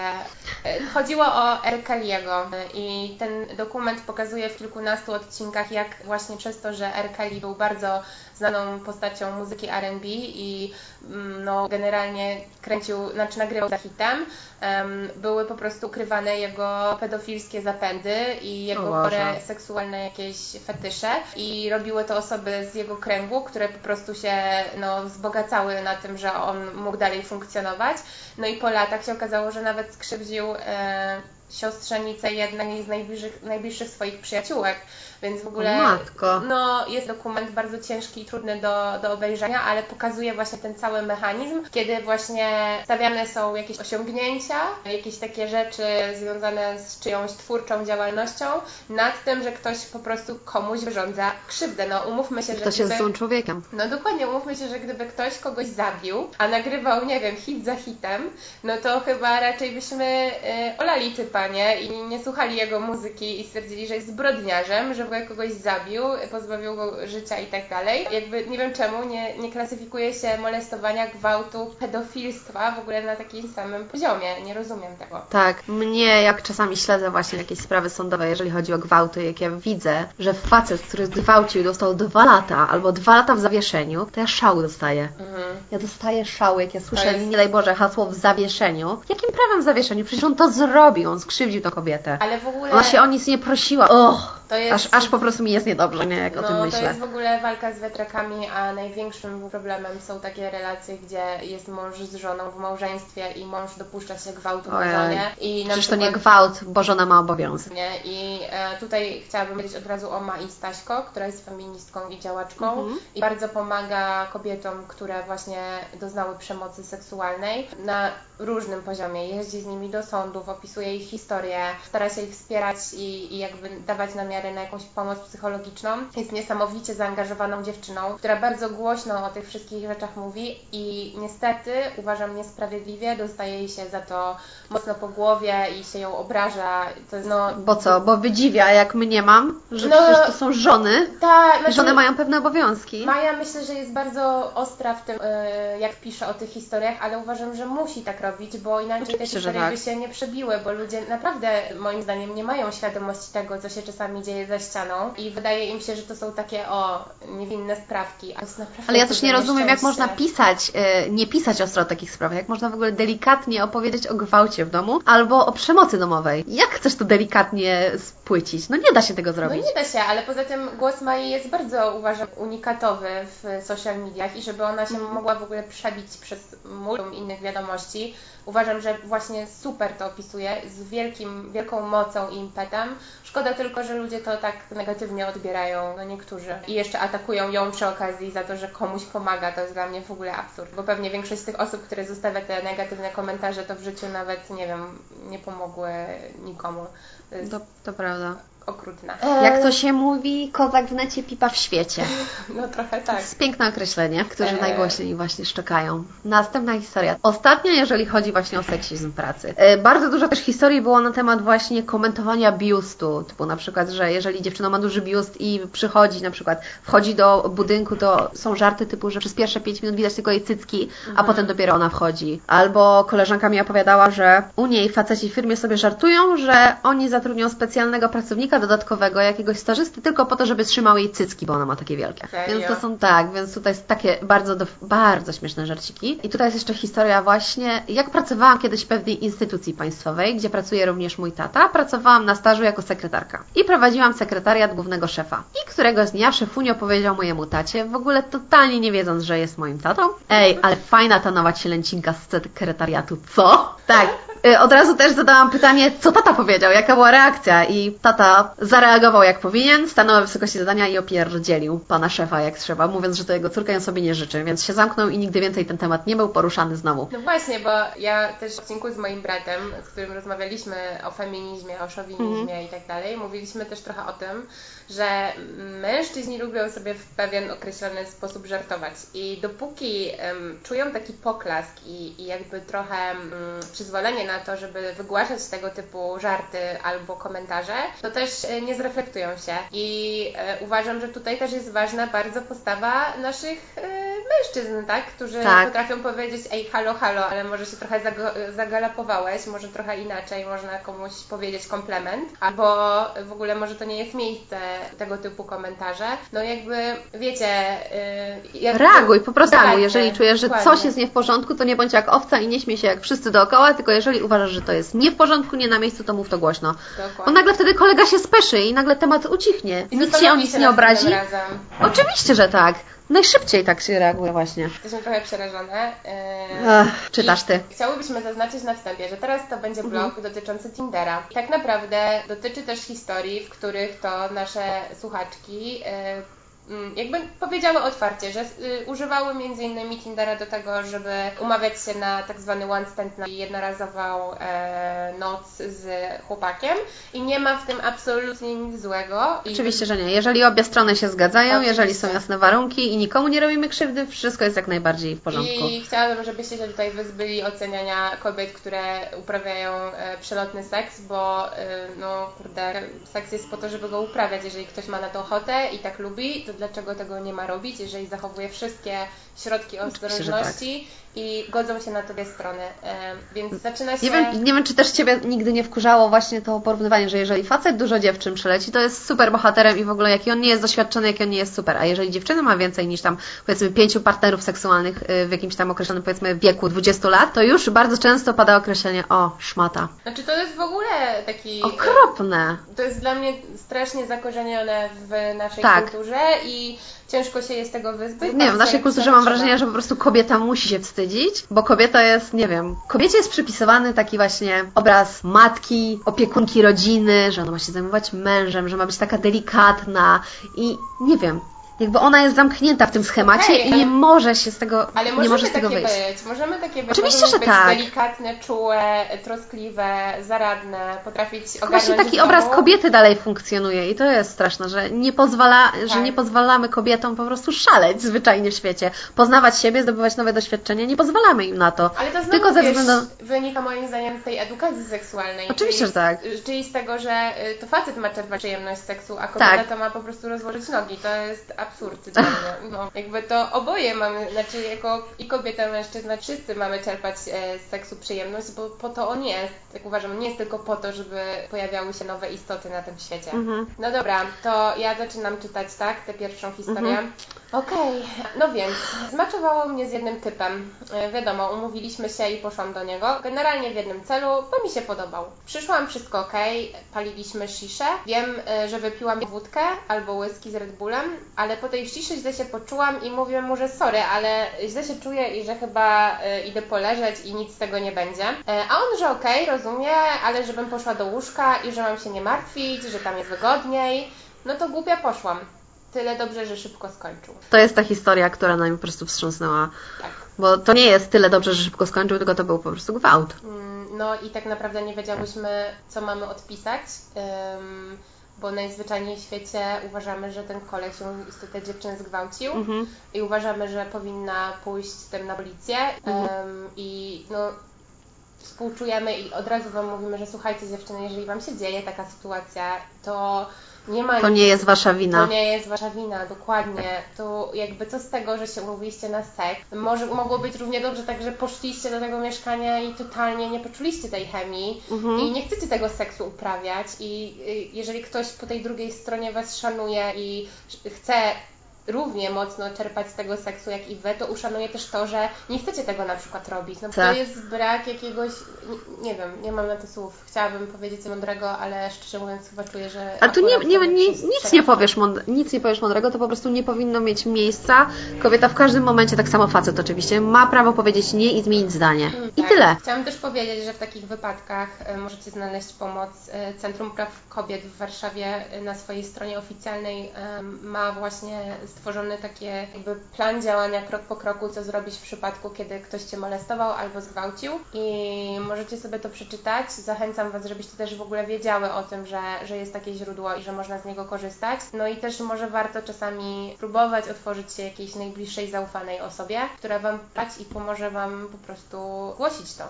[SPEAKER 1] E, Chodziło o R. Kelly'ego e, i ten dokument pokazuje w kilkunastu odcinkach, jak właśnie przez to, że R. Kelly był bardzo znaną postacią muzyki R&B i mm, no, generalnie kręcił, znaczy nagrywał za hitem, em, były po prostu ukrywane jego pedofilskie zapędy i jego chore seksualne jakieś fetysze. I robiły to osoby z jego kręgu, które po prostu się no, wzbogacały na tym, że on mógł dalej funkcjonować. No i po latach się okazało, że nawet skrzywdził e, siostrzenicę jednej z najbliższych, najbliższych swoich przyjaciółek, więc w ogóle
[SPEAKER 2] matko.
[SPEAKER 1] no, jest dokument bardzo ciężki i trudny do, do obejrzenia, ale pokazuje właśnie ten cały mechanizm, kiedy właśnie stawiane są jakieś osiągnięcia, jakieś takie rzeczy związane z czyjąś twórczą działalnością, nad tym, że ktoś po prostu komuś wyrządza krzywdę. No umówmy się, że
[SPEAKER 2] Ktoś jest
[SPEAKER 1] gdyby...
[SPEAKER 2] złym człowiekiem.
[SPEAKER 1] No dokładnie, umówmy się, że gdyby ktoś kogoś zabił, a nagrywał, nie wiem, hit za hitem, no to chyba raczej byśmy y, olali typa, nie? I nie słuchali jego muzyki i stwierdzili, że jest zbrodniarzem, że w ogóle kogoś zabił, pozbawił go życia i tak dalej. Jakby nie wiem czemu nie, nie klasyfikuje się molestowania, gwałtu, pedofilstwa w ogóle na takim samym poziomie. Nie rozumiem tego.
[SPEAKER 2] Tak, mnie jak czasami śledzę właśnie jakieś sprawy sądowe, jeżeli chodzi o gwałty, jak ja widzę, że facet, który zgwałcił dostał dwa lata albo dwa lata w zawieszeniu, to ja szału dostaję. Ja dostaję szału, jak ja słyszę,
[SPEAKER 1] Mhm. Jest-
[SPEAKER 2] nie daj Boże, hasło w zawieszeniu. Jakim prawem w zawieszeniu? Przecież on to zrobił, on skrzywdził tę kobietę.
[SPEAKER 1] Ale w ogóle...
[SPEAKER 2] Ona się o nic nie prosiła. Och,
[SPEAKER 1] To jest-
[SPEAKER 2] aż, aż po prostu mi jest niedobrze, nie, jak o tym
[SPEAKER 1] No, to
[SPEAKER 2] myślę.
[SPEAKER 1] jest w ogóle walka z wiatrakami, a największym problemem są takie relacje, gdzie jest mąż z żoną w małżeństwie i mąż dopuszcza się gwałtu na
[SPEAKER 2] Ojej.
[SPEAKER 1] żonie. I na
[SPEAKER 2] Przecież to nie gwałt, bo żona ma obowiązek.
[SPEAKER 1] Nie? I e, tutaj chciałabym powiedzieć od razu o Mai Staśko, która jest feministką i działaczką
[SPEAKER 2] Mhm.
[SPEAKER 1] i bardzo pomaga kobietom, które właśnie doznały przemocy seksualnej na różnym poziomie. Jeździ z nimi do sądów, opisuje ich historię, stara się ich wspierać i, i jakby dawać namiary na jakąś pomoc psychologiczną. Jest niesamowicie zaangażowaną dziewczyną, która bardzo głośno o tych wszystkich rzeczach mówi i niestety uważam niesprawiedliwie, dostaje jej się za to mocno po głowie i się ją obraża. No...
[SPEAKER 2] Bo co? Bo wydziwia, jak mnie mam, że
[SPEAKER 1] No,
[SPEAKER 2] przecież to są żony
[SPEAKER 1] Ta, znaczy,
[SPEAKER 2] żony mają pewne obowiązki.
[SPEAKER 1] Maja myślę, że jest bardzo ostra w tym, e, jak pisze o tych historiach, ale uważam, że musi tak robić, bo inaczej te
[SPEAKER 2] Oczywiście, że
[SPEAKER 1] historie
[SPEAKER 2] tak.
[SPEAKER 1] by się nie przebiły, bo ludzie naprawdę moim zdaniem nie mają świadomości tego, co się czasami dzieje za ścianą i wydaje im się, że to są takie o, niewinne sprawki, a to jest naprawdę
[SPEAKER 2] Ale ja też nie rozumiem, jak można pisać, e, nie pisać ostro o takich sprawach, jak można w ogóle delikatnie opowiedzieć o gwałcie w domu albo o przemocy domowej. Jak chcesz to delikatnie spłycić? No nie da się tego
[SPEAKER 1] No
[SPEAKER 2] zrobić.
[SPEAKER 1] nie da się, ale poza tym głos Mai jest bardzo, uważam, unikatowy w social mediach i żeby ona się
[SPEAKER 2] Mhm.
[SPEAKER 1] mogła w ogóle przebić przez multum innych wiadomości, uważam, że właśnie super to opisuje, z wielkim, wielką mocą i impetem. Szkoda tylko, że ludzie to tak negatywnie odbierają, no niektórzy. I jeszcze atakują ją przy okazji za to, że komuś pomaga. To jest dla mnie w ogóle absurd, bo pewnie większość z tych osób, które zostawia te negatywne komentarze, to w życiu nawet, nie wiem, nie pomogły nikomu. To
[SPEAKER 2] to prawda.
[SPEAKER 1] Okrutne.
[SPEAKER 2] Jak to się mówi, kozak w necie, pipa w świecie.
[SPEAKER 1] No trochę
[SPEAKER 2] To
[SPEAKER 1] tak.
[SPEAKER 2] jest piękne określenie, którzy
[SPEAKER 1] Eee.
[SPEAKER 2] najgłośniej właśnie szczekają. Następna historia. Ostatnia, jeżeli chodzi właśnie o seksizm pracy. E, Bardzo dużo też historii było na temat właśnie komentowania biustu. Typu na przykład, że jeżeli dziewczyna ma duży biust i przychodzi na przykład, wchodzi do budynku, to są żarty typu, że przez pierwsze 5 minut widać tylko jej cycki, a potem dopiero ona wchodzi. Albo koleżanka mi opowiadała, że u niej faceci w firmie sobie żartują, że oni zatrudnią specjalnego pracownika dodatkowego, jakiegoś stażysty, tylko po to, żeby trzymał jej cycki, bo ona ma takie wielkie.
[SPEAKER 1] Serio?
[SPEAKER 2] Więc to są tak, więc tutaj jest takie bardzo, do, bardzo śmieszne żarciki. I tutaj jest jeszcze historia właśnie, jak pracowałam kiedyś w pewnej instytucji państwowej, gdzie pracuje również mój tata. Pracowałam na stażu jako sekretarka. I prowadziłam sekretariat głównego szefa. I któregoś dnia szefunio powiedział mojemu tacie, w ogóle totalnie nie wiedząc, że jest moim tatą, ej, ale fajna ta nowa cielęcinka z sekretariatu, co? Tak. Y, Od razu też zadałam pytanie, co tata powiedział, jaka była reakcja i tata zareagował jak powinien, stanął w wysokości zadania i opierdzielił pana szefa jak trzeba, mówiąc, że to jego córka on sobie nie życzy, więc się zamknął i nigdy więcej ten temat nie był poruszany znowu.
[SPEAKER 1] No właśnie, bo ja też w odcinku z moim bratem, z którym rozmawialiśmy o feminizmie, o szowinizmie i tak dalej, mówiliśmy też trochę o tym, że mężczyźni lubią sobie w pewien określony sposób żartować. I dopóki em, czują taki poklask i, i jakby trochę mm, przyzwolenie na to, żeby wygłaszać tego typu żarty albo komentarze, to też e, nie zreflektują się. I e, uważam, że tutaj też jest ważna bardzo postawa naszych e, mężczyzn, tak, którzy
[SPEAKER 2] Tak.
[SPEAKER 1] potrafią powiedzieć, ej, halo, halo, ale może się trochę zagalopowałeś, może trochę inaczej, można komuś powiedzieć komplement, albo w ogóle może to nie jest miejsce tego typu komentarze. No jakby, wiecie... Yy, jak-
[SPEAKER 2] Reaguj, po prostu.
[SPEAKER 1] Tak,
[SPEAKER 2] Jeżeli czujesz, że
[SPEAKER 1] dokładnie.
[SPEAKER 2] coś jest nie w porządku, to nie bądź jak owca i nie śmiej się jak wszyscy dookoła, tylko jeżeli uważasz, że to jest nie w porządku, nie na miejscu, to mów to głośno.
[SPEAKER 1] Dokładnie.
[SPEAKER 2] Bo nagle wtedy kolega się speszy i nagle temat ucichnie.
[SPEAKER 1] I
[SPEAKER 2] Nikt się o nic nie obrazi. Oczywiście, że tak. Najszybciej tak się reaguje właśnie.
[SPEAKER 1] Jesteśmy trochę przerażone.
[SPEAKER 2] Ech, czytasz ty.
[SPEAKER 1] Chciałybyśmy zaznaczyć na wstępie, że teraz to będzie blog mhm. dotyczący Tindera. Tak naprawdę dotyczy też historii, w których to nasze słuchaczki Mm, jakby powiedziały otwarcie, że y, używały między innymi Tindera do tego, żeby umawiać się na tak zwany one stand, na jednorazową e, noc z chłopakiem i nie ma w tym absolutnie nic złego.
[SPEAKER 2] I Oczywiście, że nie. Jeżeli obie strony się zgadzają, Oczywiście. jeżeli są jasne warunki i nikomu nie robimy krzywdy, wszystko jest jak najbardziej w porządku.
[SPEAKER 1] I chciałabym, żebyście się tutaj wyzbyli oceniania kobiet, które uprawiają e, przelotny seks, bo e, no kurde, seks jest po to, żeby go uprawiać. Jeżeli ktoś ma na to ochotę i tak lubi, to dlaczego tego nie ma robić, jeżeli zachowuje wszystkie środki ostrożności tak. i godzą się na to dwie strony. Więc zaczyna się...
[SPEAKER 2] Nie wiem, nie wiem, czy też Ciebie nigdy nie wkurzało właśnie to porównywanie, że jeżeli facet dużo dziewczyn przeleci, to jest super bohaterem i w ogóle jaki on nie jest doświadczony, jaki on nie jest super. A jeżeli dziewczyna ma więcej niż tam powiedzmy pięciu partnerów seksualnych y, w jakimś tam określonym powiedzmy wieku 20 lat, to już bardzo często pada określenie o, szmata.
[SPEAKER 1] Znaczy to jest w ogóle taki...
[SPEAKER 2] Okropne.
[SPEAKER 1] To jest dla mnie strasznie zakorzenione w naszej tak. kulturze i ciężko się jest tego wyzbyć.
[SPEAKER 2] Nie, w naszej kulturze mam wrażenie, że po prostu kobieta musi się wstydzić, bo kobieta jest, nie wiem, kobiecie jest przypisywany taki właśnie obraz matki, opiekunki rodziny, że ona ma się zajmować mężem, że ma być taka delikatna i nie wiem, jakby ona jest zamknięta w tym schemacie i nie może się z tego
[SPEAKER 1] ale
[SPEAKER 2] nie może z tego
[SPEAKER 1] wyjść.
[SPEAKER 2] Być.
[SPEAKER 1] Możemy takie być.
[SPEAKER 2] Oczywiście, że
[SPEAKER 1] być
[SPEAKER 2] tak.
[SPEAKER 1] delikatne, czułe, troskliwe, zaradne, potrafić
[SPEAKER 2] ogarnąć Właśnie taki obraz kobiety dalej funkcjonuje i to jest straszne, że nie pozwala, tak. że nie pozwalamy kobietom po prostu szaleć zwyczajnie w świecie, poznawać siebie, zdobywać nowe doświadczenia, nie pozwalamy im na to.
[SPEAKER 1] Ale to znowu, Tylko ze względu wynika moim zdaniem z tej edukacji seksualnej.
[SPEAKER 2] Oczywiście, czyli, że tak.
[SPEAKER 1] Czyli z tego, że y, to facet ma czerpać przyjemność z seksu, a kobieta tak. to ma po prostu rozłożyć nogi. To jest absurd dla mnie. No, jakby to oboje mamy, znaczy jako i kobieta, i mężczyzna, wszyscy mamy czerpać e, z seksu przyjemność, bo po to on jest. Jak uważam, nie jest tylko po to, żeby pojawiały się nowe istoty na tym świecie. Mhm. No dobra, to ja zaczynam czytać, tak, tę pierwszą historię. Mhm. Okej, okay. no więc, zmaczowało mnie z jednym typem. E, wiadomo, umówiliśmy się i poszłam do niego. Generalnie w jednym celu, bo mi się podobał. Przyszłam, wszystko ok, paliliśmy sziszę. Wiem, e, że wypiłam wódkę albo whisky z Red Bullem, ale po tej sziszy źle się poczułam i mówię mu, że sorry, ale źle się czuję i że chyba y, idę poleżeć i nic z tego nie będzie. Y, a on, że okej, okay, rozumie, ale żebym poszła do łóżka i że mam się nie martwić, że tam jest wygodniej. No to głupia poszłam. Tyle dobrze, że szybko skończył.
[SPEAKER 2] To jest ta historia, która nami po prostu wstrząsnęła. Tak. Bo to nie jest tyle dobrze, że szybko skończył, tylko to był po prostu gwałt.
[SPEAKER 1] Mm, no i tak naprawdę nie wiedziałyśmy, co mamy odpisać bo najzwyczajniej w świecie uważamy, że ten koleś ją istotę dziewczyn zgwałcił mhm. i uważamy, że powinna pójść z tym na policję mhm. um, i no współczujemy i od razu Wam mówimy, że słuchajcie dziewczyny, jeżeli Wam się dzieje taka sytuacja, to nie ma
[SPEAKER 2] To nie jest wasza wina.
[SPEAKER 1] To nie jest wasza wina, dokładnie. To jakby co z tego, że się umówiliście na seks? Może mogło być równie dobrze tak, że poszliście do tego mieszkania i totalnie nie poczuliście tej chemii mhm. i nie chcecie tego seksu uprawiać i y, jeżeli ktoś po tej drugiej stronie was szanuje i chce równie mocno czerpać z tego seksu jak i wy, to uszanuję też to, że nie chcecie tego na przykład robić. No bo tak. to jest brak jakiegoś, nie, nie, wiem, nie mam na to słów. Chciałabym powiedzieć coś mądrego, ale szczerze mówiąc chyba czuję, że...
[SPEAKER 2] A tu nie, nie, nie, nic, nie powiesz mądre, nic nie powiesz mądrego, to po prostu nie powinno mieć miejsca. Kobieta w każdym momencie, tak samo facet oczywiście, ma prawo powiedzieć nie i zmienić zdanie. Hmm, I tak. tyle.
[SPEAKER 1] Chciałam też powiedzieć, że w takich wypadkach e, możecie znaleźć pomoc. E, Centrum Praw Kobiet w Warszawie e, na swojej stronie oficjalnej ma właśnie stworzony taki jakby plan działania krok po kroku, co zrobić w przypadku, kiedy ktoś Cię molestował albo zgwałcił i możecie sobie to przeczytać. Zachęcam Was, żebyście też w ogóle wiedziały o tym, że, że jest takie źródło i że można z niego korzystać. No i też może warto czasami próbować otworzyć się jakiejś najbliższej zaufanej osobie, która Wam dać i pomoże Wam po prostu głosić to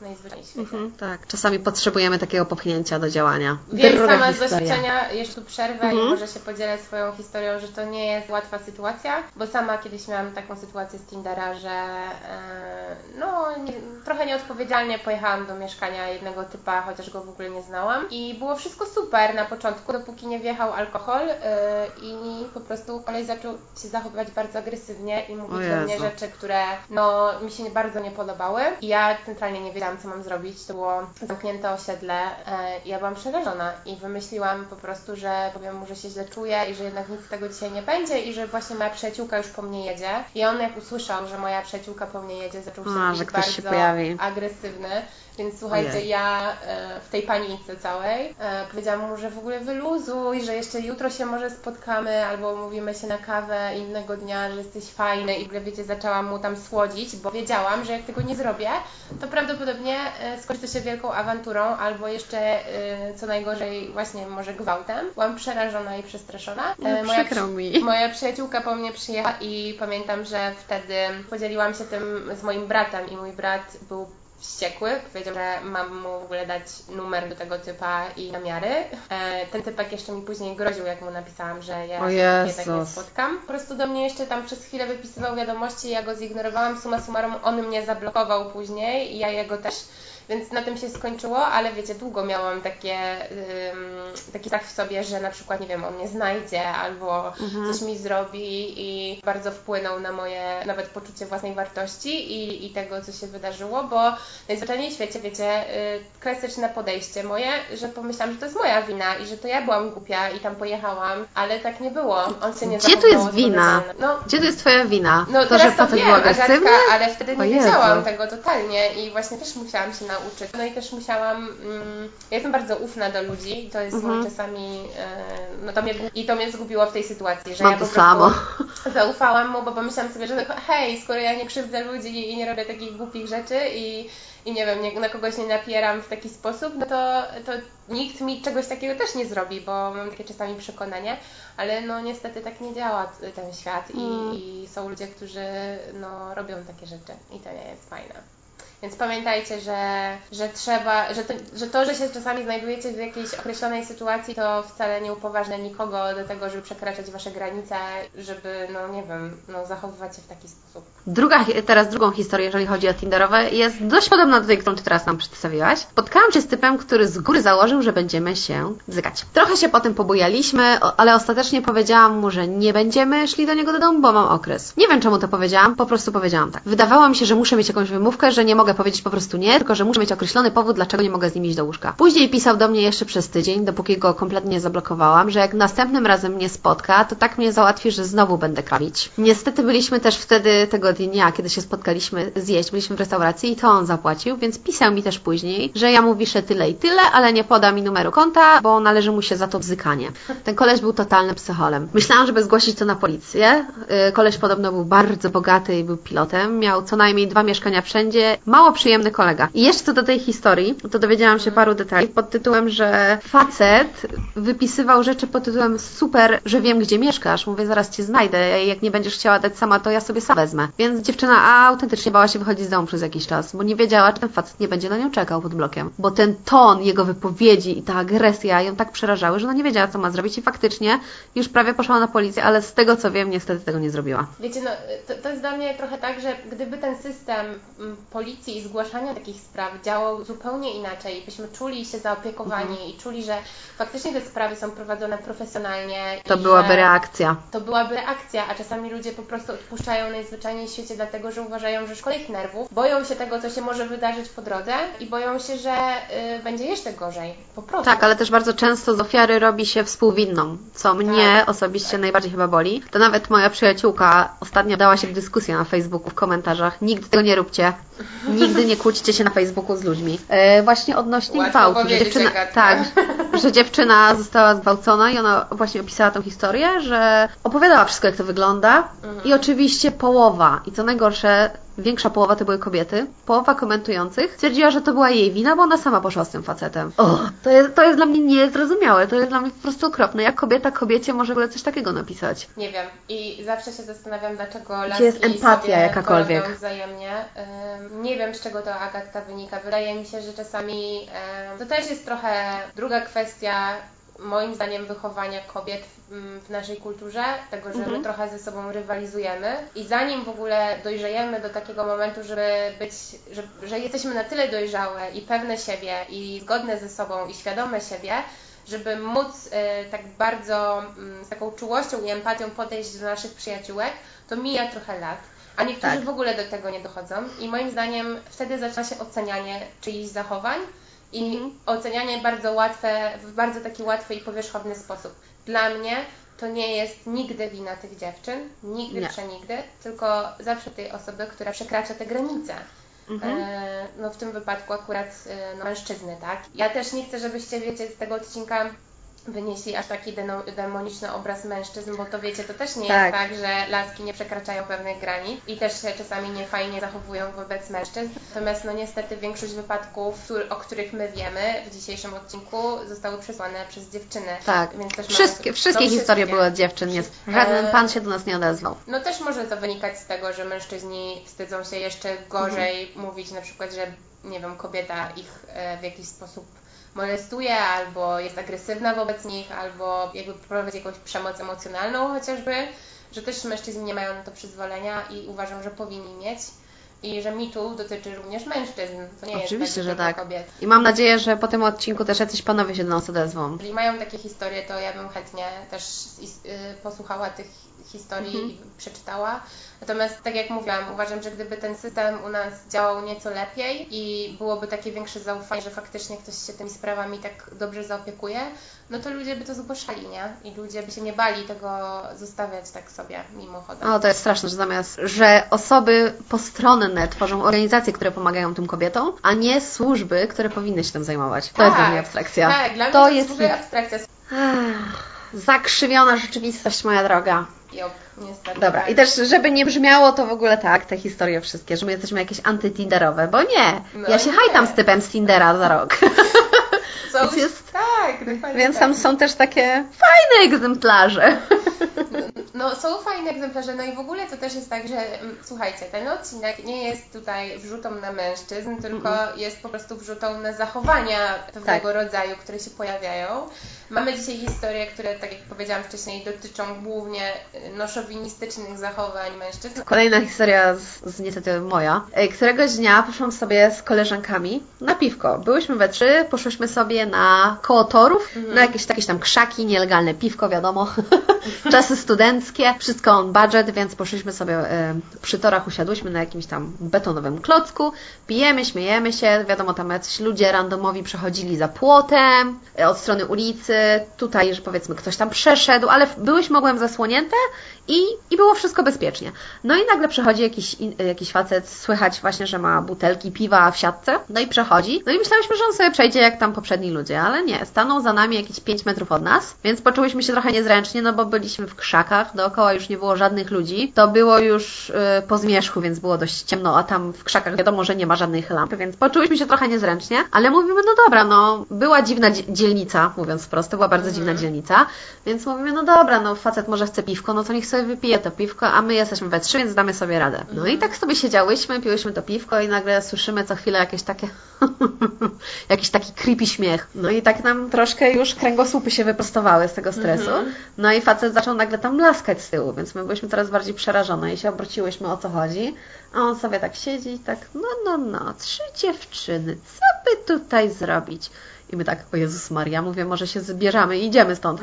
[SPEAKER 1] najzwyczajniej w świecie. Mhm,
[SPEAKER 2] tak, czasami potrzebujemy takiego popchnięcia do działania.
[SPEAKER 1] Wiem sama z doświadczenia, jeszcze tu przerwę mhm. i może się podzielę swoją historią, że to nie jest łatwa sytuacja, bo sama kiedyś miałam taką sytuację z Tindera, że e, no nie, trochę nieodpowiedzialnie pojechałam do mieszkania jednego typa, chociaż go w ogóle nie znałam i było wszystko super na początku, dopóki nie wjechał alkohol e, i po prostu kolej zaczął się zachowywać bardzo agresywnie i mówić do mnie rzeczy, które no mi się bardzo nie podobały i ja centralnie nie wiedziałam wiedziałam, co mam zrobić. To było zamknięte osiedle. E, ja byłam przerażona i wymyśliłam po prostu, że powiem mu, że się źle czuję i że jednak nic z tego dzisiaj nie będzie i że właśnie moja przyjaciółka już po mnie jedzie. I on jak usłyszał, że moja przyjaciółka po mnie jedzie, zaczął się
[SPEAKER 2] A, że ktoś
[SPEAKER 1] bardzo
[SPEAKER 2] się pojawi.
[SPEAKER 1] agresywny. Więc słuchajcie,
[SPEAKER 2] Ojej.
[SPEAKER 1] ja e, w tej panice całej e, powiedziałam mu, że w ogóle wyluzuj, że jeszcze jutro się może spotkamy albo mówimy się na kawę innego dnia, że jesteś fajny i w ogóle wiecie, zaczęłam mu tam słodzić, bo wiedziałam, że jak tego nie zrobię, to prawdopodobnie e, skończy się wielką awanturą albo jeszcze e, co najgorzej właśnie może gwałtem. Byłam przerażona i przestraszona.
[SPEAKER 2] No,
[SPEAKER 1] moja
[SPEAKER 2] mi.
[SPEAKER 1] Moja przyjaciółka po mnie przyjechała i pamiętam, że wtedy podzieliłam się tym z moim bratem i mój brat był wściekły, powiedział, że mam mu w ogóle dać numer do tego typa i namiary. E, ten typek jeszcze mi później groził, jak mu napisałam, że ja
[SPEAKER 2] O
[SPEAKER 1] się jednak nie spotkam. Po prostu do mnie jeszcze tam przez chwilę wypisywał wiadomości, ja go zignorowałam, suma summarum on mnie zablokował później i ja jego też więc na tym się skończyło, ale wiecie, długo miałam takie, ym, taki strach w sobie, że na przykład, nie wiem, on mnie znajdzie albo coś mi zrobi i bardzo wpłynął na moje nawet poczucie własnej wartości i, i tego, co się wydarzyło, bo najzwyczajniej w świecie, wiecie, y, klasyczne podejście moje, że pomyślałam, że to jest moja wina i że to ja byłam głupia i tam pojechałam, ale tak nie było. On się nie
[SPEAKER 2] Gdzie tu jest wina?
[SPEAKER 1] No,
[SPEAKER 2] Gdzie to jest Twoja wina?
[SPEAKER 1] no
[SPEAKER 2] to, że
[SPEAKER 1] teraz to
[SPEAKER 2] facet
[SPEAKER 1] wiem? Agatka, ale wtedy nie
[SPEAKER 2] Jezu.
[SPEAKER 1] wiedziałam tego totalnie i właśnie też musiałam się nauczyć. No i też musiałam, mm, ja jestem bardzo ufna do ludzi to jest
[SPEAKER 2] Mhm.
[SPEAKER 1] czasami, e, no to mnie, i to mnie zgubiło w tej sytuacji, że
[SPEAKER 2] Mam
[SPEAKER 1] ja po prostu
[SPEAKER 2] samo.
[SPEAKER 1] zaufałam mu, bo pomyślałam sobie, że no, hej, skoro ja nie krzywdzę ludzi i nie robię takich głupich rzeczy i, i nie wiem, nie, na kogoś nie napieram w taki sposób, no to, to nikt mi czegoś takiego też nie zrobi, bo mam takie czasami przekonanie, ale no niestety tak nie działa ten świat i,
[SPEAKER 2] Mm.
[SPEAKER 1] i są ludzie, którzy no, robią takie rzeczy i to nie jest fajne. Więc pamiętajcie, że, że trzeba, że to, że to, że się czasami znajdujecie w jakiejś określonej sytuacji, to wcale nie upoważnia nikogo do tego, żeby przekraczać wasze granice, żeby, no nie wiem, no zachowywać się w taki sposób.
[SPEAKER 2] Druga, teraz drugą historię, jeżeli chodzi o Tinderowe, jest dość podobna do tej, którą Ty teraz nam przedstawiłaś. Spotkałam się z typem, który z góry założył, że będziemy się bzykać. Trochę się potem pobujaliśmy, ale ostatecznie powiedziałam mu, że nie będziemy szli do niego do domu, bo mam okres. Nie wiem, czemu to powiedziałam, po prostu powiedziałam tak. Wydawało mi się, że muszę mieć jakąś wymówkę, że nie mogę powiedzieć po prostu nie, tylko że muszę mieć określony powód, dlaczego nie mogę z nim iść do łóżka. Później pisał do mnie jeszcze przez tydzień, dopóki go kompletnie zablokowałam, że jak następnym razem mnie spotka, to tak mnie załatwi, że znowu będę krawić. Niestety byliśmy też wtedy tego dnia, kiedy się spotkaliśmy zjeść, byliśmy w restauracji i to on zapłacił, więc pisał mi też później, że ja mu wiszę tyle i tyle, ale nie poda mi numeru konta, bo należy mu się za to bzykanie. Ten koleś był totalnym psycholem. Myślałam, żeby zgłosić to na policję. Yy, Koleś podobno był bardzo bogaty i był pilotem, miał co najmniej dwa mieszkania wszędzie, mało przyjemny kolega. I jeszcze co do tej historii, to dowiedziałam się paru detali pod tytułem, że facet wypisywał rzeczy pod tytułem super, że wiem gdzie mieszkasz, mówię zaraz cię znajdę, jak nie będziesz chciała dać sama, to ja sobie sama wezmę. Więc dziewczyna autentycznie bała się wychodzić z domu przez jakiś czas, bo nie wiedziała, czy ten facet nie będzie na nią czekał pod blokiem. Bo ten ton jego wypowiedzi i ta agresja ją tak przerażały, że ona nie wiedziała, co ma zrobić i faktycznie już prawie poszła na policję, ale z tego co wiem, niestety tego nie zrobiła.
[SPEAKER 1] Wiecie, no to, to jest dla mnie trochę tak, że gdyby ten system mm, policji i zgłaszania takich spraw działał zupełnie inaczej, byśmy czuli się zaopiekowani
[SPEAKER 2] Mhm.
[SPEAKER 1] i czuli, że faktycznie te sprawy są prowadzone profesjonalnie.
[SPEAKER 2] To byłaby reakcja.
[SPEAKER 1] To byłaby reakcja, a czasami ludzie po prostu odpuszczają najzwyczajniej w świecie, dlatego że uważają, że szkoda ich nerwów, boją się tego, co się może wydarzyć po drodze i boją się, że y, będzie jeszcze gorzej. Po prostu.
[SPEAKER 2] Tak, ale też bardzo często z ofiary robi się współwinną, co mnie
[SPEAKER 1] Tak.
[SPEAKER 2] osobiście najbardziej chyba boli. To nawet moja przyjaciółka ostatnio dała się w dyskusję na Facebooku w komentarzach. Nigdy tego nie róbcie. Nigdy nie kłóćcie się na Facebooku z ludźmi. E, właśnie odnośnie
[SPEAKER 1] Łatwo
[SPEAKER 2] gwałtu. Że dziewczyna, tak, że dziewczyna została zgwałcona i ona właśnie opisała tą historię, że opowiadała wszystko, jak to wygląda.
[SPEAKER 1] Mhm.
[SPEAKER 2] I oczywiście połowa, i co najgorsze, większa połowa to były kobiety, połowa komentujących stwierdziła, że to była jej wina, bo ona sama poszła z tym facetem. O, to, jest, to jest dla mnie niezrozumiałe, to jest dla mnie po prostu okropne. Jak kobieta kobiecie może w ogóle coś takiego napisać?
[SPEAKER 1] Nie wiem. I zawsze się zastanawiam, dlaczego laski
[SPEAKER 2] Gdzie jest empatia jakakolwiek?
[SPEAKER 1] wzajemnie. Ym, Nie wiem, z czego to Agatka wynika. Wydaje mi się, że czasami ym, to też jest trochę druga kwestia moim zdaniem wychowania kobiet w, mm, w naszej kulturze, tego, że my trochę ze sobą rywalizujemy i zanim w ogóle dojrzejemy do takiego momentu, żeby być, że, że jesteśmy na tyle dojrzałe i pewne siebie i zgodne ze sobą i świadome siebie, żeby móc e, tak bardzo mm, z taką czułością i empatią podejść do naszych przyjaciółek, to mija trochę lat. a niektórzy
[SPEAKER 2] Tak.
[SPEAKER 1] w ogóle do tego nie dochodzą. I moim zdaniem wtedy zaczyna się ocenianie czyichś zachowań i
[SPEAKER 2] Mhm.
[SPEAKER 1] ocenianie bardzo łatwe, w bardzo taki łatwy i powierzchowny sposób. Dla mnie to nie jest nigdy wina tych dziewczyn, nigdy
[SPEAKER 2] Nie.
[SPEAKER 1] przenigdy, tylko zawsze tej osoby, która przekracza te granice.
[SPEAKER 2] Mhm.
[SPEAKER 1] E, no w tym wypadku akurat e, no, mężczyzny, tak? Ja też nie chcę, żebyście, wiecie, z tego odcinka wynieśli aż taki demoniczny obraz mężczyzn, bo to wiecie, to też nie
[SPEAKER 2] Tak.
[SPEAKER 1] jest tak, że laski nie przekraczają pewnych granic i też się czasami niefajnie zachowują wobec mężczyzn. Natomiast no niestety większość wypadków, o których my wiemy w dzisiejszym odcinku zostały przesłane przez dziewczyny.
[SPEAKER 2] Tak.
[SPEAKER 1] Więc też mamy-
[SPEAKER 2] Wszystkie,
[SPEAKER 1] no,
[SPEAKER 2] wszystkie historie
[SPEAKER 1] wszystkie.
[SPEAKER 2] były od dziewczyn. Nie,
[SPEAKER 1] Wszystkie.
[SPEAKER 2] żaden
[SPEAKER 1] E,
[SPEAKER 2] pan się do nas nie odezwał.
[SPEAKER 1] no też może to wynikać z tego, że mężczyźni wstydzą się jeszcze gorzej mówić na przykład, że nie wiem, kobieta ich e, w jakiś sposób molestuje, albo jest agresywna wobec nich, albo jakby prowadzi jakąś przemoc emocjonalną chociażby, że też mężczyźni nie mają na to przyzwolenia i uważam, że powinni mieć. I że mitu dotyczy również mężczyzn. To nie
[SPEAKER 2] Oczywiście,
[SPEAKER 1] jest tak,
[SPEAKER 2] że tak.
[SPEAKER 1] kobiet.
[SPEAKER 2] I mam nadzieję, że po tym odcinku też jacyś panowie się do nas odezwą.
[SPEAKER 1] Jeżeli mają takie historie, to ja bym chętnie też y, posłuchała tych historii
[SPEAKER 2] Mhm.
[SPEAKER 1] przeczytała. Natomiast tak jak mówiłam, uważam, że gdyby ten system u nas działał nieco lepiej i byłoby takie większe zaufanie, że faktycznie ktoś się tymi sprawami tak dobrze zaopiekuje, no to ludzie by to zgłaszali, nie? I ludzie by się nie bali tego zostawiać tak sobie mimochodem.
[SPEAKER 2] O, to jest straszne, że zamiast, że osoby postronne tworzą organizacje, które pomagają tym kobietom, a nie służby, które powinny się tym zajmować. To jest dla mnie abstrakcja.
[SPEAKER 1] Tak, dla mnie
[SPEAKER 2] to
[SPEAKER 1] to
[SPEAKER 2] jest
[SPEAKER 1] w ogóle abstrakcja.
[SPEAKER 2] Ech, zakrzywiona rzeczywistość, moja droga.
[SPEAKER 1] Jop, niestety.
[SPEAKER 2] Dobra,
[SPEAKER 1] tak.
[SPEAKER 2] i też, żeby nie brzmiało to w ogóle tak, te historie wszystkie, że my jesteśmy jakieś antytinderowe, bo nie.
[SPEAKER 1] No
[SPEAKER 2] ja się
[SPEAKER 1] nie.
[SPEAKER 2] hajtam z typem z Tindera za rok.
[SPEAKER 1] Są,
[SPEAKER 2] więc jest-
[SPEAKER 1] tak, dokładnie
[SPEAKER 2] Więc
[SPEAKER 1] tak.
[SPEAKER 2] tam są też takie fajne egzemplarze.
[SPEAKER 1] No, są fajne egzemplarze, no i w ogóle to też jest tak, że mm, słuchajcie, ten odcinek nie jest tutaj wrzutą na mężczyzn, tylko jest po prostu wrzutą na zachowania pewnego rodzaju, które się pojawiają. Mamy dzisiaj historie, które, tak jak powiedziałam wcześniej, dotyczą głównie y, no, szowinistycznych zachowań mężczyzn.
[SPEAKER 2] Kolejna historia z, z niestety moja. E, Któregoś dnia poszłam sobie z koleżankami na piwko. Byłyśmy we trzy, poszłyśmy sobie na koło torów, na jakieś, jakieś tam krzaki, nielegalne piwko, wiadomo. Czasy wszystko on budget, więc poszliśmy sobie e, przy torach, usiadłyśmy na jakimś tam betonowym klocku, pijemy, śmiejemy się, wiadomo, tam jacyś ludzie randomowi przechodzili za płotem, e, od strony ulicy, tutaj, że powiedzmy ktoś tam przeszedł, ale byłyśmy ogółem zasłonięte i, i było wszystko bezpiecznie. No i nagle przechodzi jakiś, jakiś facet, słychać właśnie, że ma butelki piwa w siatce, no i przechodzi. No i myślałyśmy, że on sobie przejdzie jak tam poprzedni ludzie, ale nie, stanął za nami jakieś 5 metrów od nas, więc poczułyśmy się trochę niezręcznie, no bo byliśmy w krzakach, dookoła już nie było żadnych ludzi. To było już y, po zmierzchu, więc było dość ciemno, a tam w krzakach wiadomo, że nie ma żadnych lamp, więc poczułyśmy się trochę niezręcznie, ale mówimy, no dobra, no była dziwna dzie- dzielnica, mówiąc wprost, to była bardzo dziwna dzielnica, więc mówimy, no dobra, no facet może chce piwko, no to niech sobie wypije to piwko, a my jesteśmy we trzy, więc damy sobie radę. No i tak sobie siedziałyśmy, piłyśmy to piwko i nagle słyszymy co chwilę jakieś takie jakiś taki creepy śmiech. No i tak nam troszkę już kręgosłupy się wyprostowały z tego stresu. No i facet zaczął nagle tam laskać z tyłu, więc my byliśmy coraz bardziej przerażone i się obróciłyśmy o co chodzi. A on sobie tak siedzi i tak, no, no, no, trzy dziewczyny, co by tutaj zrobić? I my tak, o Jezus Maria, mówię, może się zbierzamy i idziemy stąd.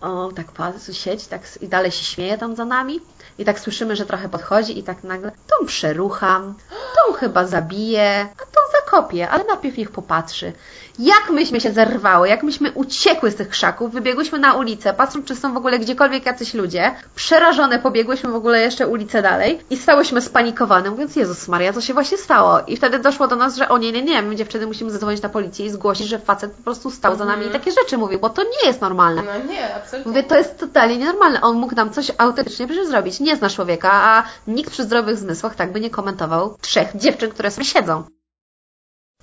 [SPEAKER 2] On tak patrzy, siedzi tak, i dalej się śmieje tam za nami. I tak słyszymy, że trochę podchodzi i tak nagle, tą przerucham, tą chyba zabiję, a tą zakopię, ale najpierw niech popatrzy. Jak myśmy się zerwały, jak myśmy uciekły z tych krzaków, wybiegłyśmy na ulicę, patrząc, czy są w ogóle gdziekolwiek jacyś ludzie. Przerażone pobiegłyśmy w ogóle jeszcze ulicę dalej i stałyśmy spanikowane, mówiąc, Jezus Maria, co się właśnie stało? I wtedy doszło do nas, że o nie, nie, nie, my dziewczyny musimy zadzwonić na policję i zgłosić, że facet po prostu stał za nami i takie rzeczy mówił, bo to nie jest normalne.
[SPEAKER 1] No nie, absolutnie.
[SPEAKER 2] Mówię, to jest totalnie nienormalne. On mógł nam coś autentycznie przecież zrobić. Nie zna człowieka, a nikt przy zdrowych zmysłach tak by nie komentował trzech dziewczyn, które sobie siedzą.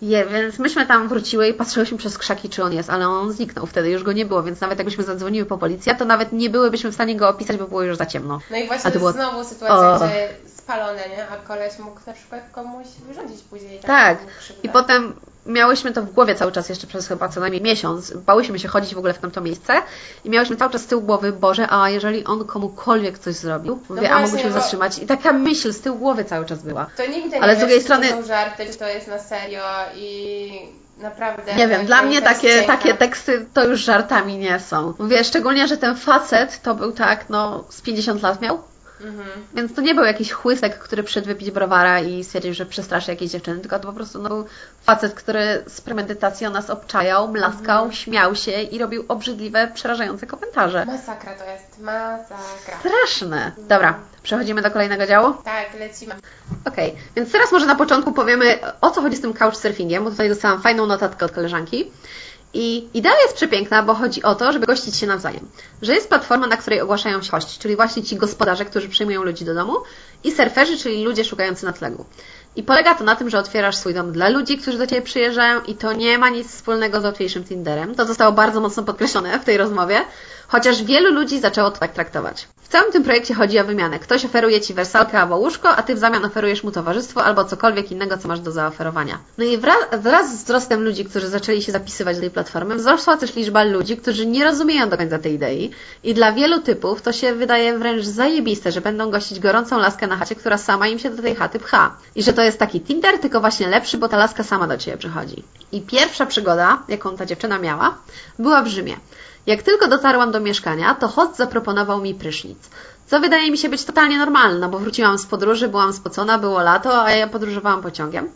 [SPEAKER 2] Je, więc myśmy tam wróciły i patrzyłyśmy przez krzaki, czy on jest, ale on zniknął wtedy, już go nie było, więc nawet jakbyśmy zadzwoniły po policję, to nawet nie byłybyśmy w stanie go opisać, bo było już za ciemno.
[SPEAKER 1] No i właśnie
[SPEAKER 2] było-
[SPEAKER 1] znowu sytuacja,
[SPEAKER 2] O.
[SPEAKER 1] gdzie spalone, nie? A koleś mógł na przykład komuś wyrządzić później.
[SPEAKER 2] Tak.
[SPEAKER 1] krzywdę.
[SPEAKER 2] I potem miałyśmy to w głowie cały czas jeszcze przez chyba co najmniej miesiąc. Bałyśmy się chodzić w ogóle w tamto miejsce i miałyśmy cały czas z tyłu głowy, Boże, a jeżeli on komukolwiek coś zrobił, mówię, a mógłbyśmy
[SPEAKER 1] bo-
[SPEAKER 2] zatrzymać. I taka myśl z tyłu głowy cały czas była.
[SPEAKER 1] To nigdy
[SPEAKER 2] Ale
[SPEAKER 1] nie
[SPEAKER 2] z drugiej
[SPEAKER 1] wiesz,
[SPEAKER 2] strony-
[SPEAKER 1] czy to są żarty, czy to jest na serio i naprawdę...
[SPEAKER 2] Nie wiem, dla mnie takie, takie teksty to już żartami nie są. Mówię, szczególnie, że ten facet to był tak, no, z 50 lat miał. Mhm. Więc to nie był jakiś chłysek, który przyszedł wypić browara i stwierdził, że przestraszy jakieś dziewczyny, tylko to po prostu no, był facet, który z premedytacją nas obczajał, mlaskał, mhm. śmiał się i robił obrzydliwe, przerażające komentarze.
[SPEAKER 1] Masakra to jest, masakra.
[SPEAKER 2] Straszne. Dobra, przechodzimy do kolejnego działu?
[SPEAKER 1] Tak, lecimy.
[SPEAKER 2] Okej, okay. więc teraz może na początku powiemy, o co chodzi z tym couchsurfingiem, bo tutaj dostałam fajną notatkę od koleżanki. I idea jest przepiękna, bo chodzi o to, żeby gościć się nawzajem. Że jest platforma, na której ogłaszają się hości, czyli właśnie ci gospodarze, którzy przyjmują ludzi do domu i surferzy, czyli ludzie szukający natlegu. I polega to na tym, że otwierasz swój dom dla ludzi, którzy do Ciebie przyjeżdżają i to nie ma nic wspólnego z łatwiejszym Tinderem. To zostało bardzo mocno podkreślone w tej rozmowie, chociaż wielu ludzi zaczęło to tak traktować. W całym tym projekcie chodzi o wymianę. Ktoś oferuje Ci wersalkę albo łóżko, a Ty w zamian oferujesz mu towarzystwo albo cokolwiek innego, co masz do zaoferowania. No i wraz, wraz z wzrostem ludzi, którzy zaczęli się zapisywać do tej platformy, wzrosła też liczba ludzi, którzy nie rozumieją do końca tej idei i dla wielu typów to się wydaje wręcz zajebiste, że będą gościć gorącą laskę na chacie, która sama im się do tej chaty pcha. I że to jest taki Tinder, tylko właśnie lepszy, bo ta laska sama do Ciebie przychodzi. I pierwsza przygoda, jaką ta dziewczyna miała, była w Rzymie. Jak tylko dotarłam do mieszkania, to host zaproponował mi prysznic. Co wydaje mi się być totalnie normalne, bo wróciłam z podróży, byłam spocona, było lato, a ja podróżowałam pociągiem.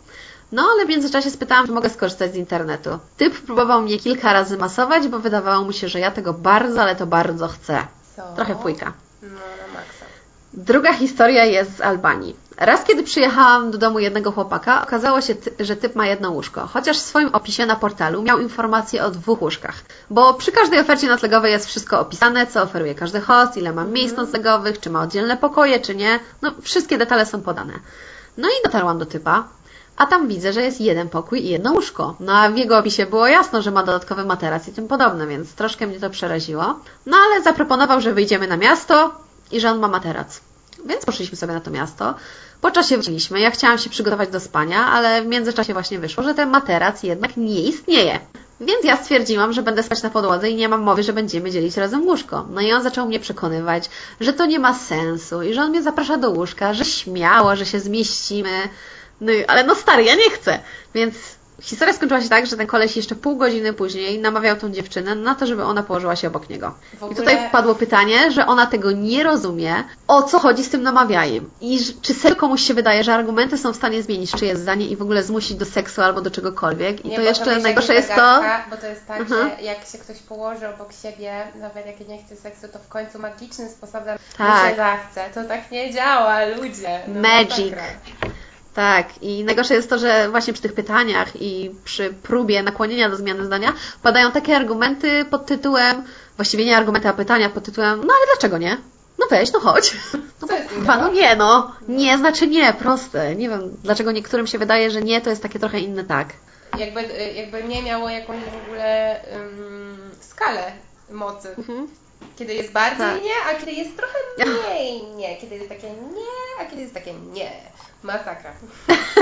[SPEAKER 2] No, ale w międzyczasie spytałam, czy mogę skorzystać z internetu. Typ próbował mnie kilka razy masować, bo wydawało mu się, że ja tego bardzo, ale to bardzo chcę. Trochę fujka.
[SPEAKER 1] No.
[SPEAKER 2] Druga historia jest z Albanii. Raz, kiedy przyjechałam do domu jednego chłopaka, okazało się, że typ ma jedno łóżko, chociaż w swoim opisie na portalu miał informacje o dwóch łóżkach. Bo przy każdej ofercie noclegowej jest wszystko opisane, co oferuje każdy host, ile ma miejsc mhm. noclegowych, czy ma oddzielne pokoje, czy nie. No, wszystkie detale są podane. No i dotarłam do typa, a tam widzę, że jest jeden pokój i jedno łóżko. No a w jego opisie było jasno, że ma dodatkowy materac i tym podobne, więc troszkę mnie to przeraziło. No ale zaproponował, że wyjdziemy na miasto i że on ma materac. Więc poszliśmy sobie na to miasto. Po czasie wróciliśmy. Ja chciałam się przygotować do spania, ale w międzyczasie właśnie wyszło, że ten materac jednak nie istnieje. Więc ja stwierdziłam, że będę spać na podłodze i nie mam mowy, że będziemy dzielić razem łóżko. No i on zaczął mnie przekonywać, że to nie ma sensu i że on mnie zaprasza do łóżka, że śmiało, że się zmieścimy. No i, ale no stary, ja nie chcę. Więc Historia skończyła się tak, że ten koleś jeszcze pół godziny później namawiał tą dziewczynę na to, żeby ona położyła się obok niego. Ogóle... I tutaj wpadło pytanie, że ona tego nie rozumie, o co chodzi z tym namawianiem. I czy serio komuś się wydaje, że argumenty są w stanie zmienić czyjeś zdanie i w ogóle zmusić do seksu albo do czegokolwiek. I
[SPEAKER 1] nie,
[SPEAKER 2] to jeszcze
[SPEAKER 1] to
[SPEAKER 2] najgorsze
[SPEAKER 1] jest
[SPEAKER 2] to...
[SPEAKER 1] Bo to jest tak, mhm. że jak się ktoś położy obok siebie, nawet jak nie chce seksu, to w końcu magicznym sposobem tak. się zachce. To tak nie działa, ludzie.
[SPEAKER 2] No, Magic. Tak, i najgorsze jest to, że właśnie przy tych pytaniach i przy próbie nakłonienia do zmiany zdania padają takie argumenty pod tytułem, właściwie nie argumenty, a pytania pod tytułem, no ale dlaczego nie? No weź, no chodź. No, no nie, no. Nie znaczy nie, proste. Nie wiem, dlaczego niektórym się wydaje, że nie, to jest takie trochę inne tak.
[SPEAKER 1] Jakby, jakby nie miało jakąś w ogóle um, skalę mocy. Mhm. Kiedy jest bardziej tak. nie, a kiedy jest trochę mniej nie. Kiedy jest takie nie, a kiedy jest takie nie. Masakra.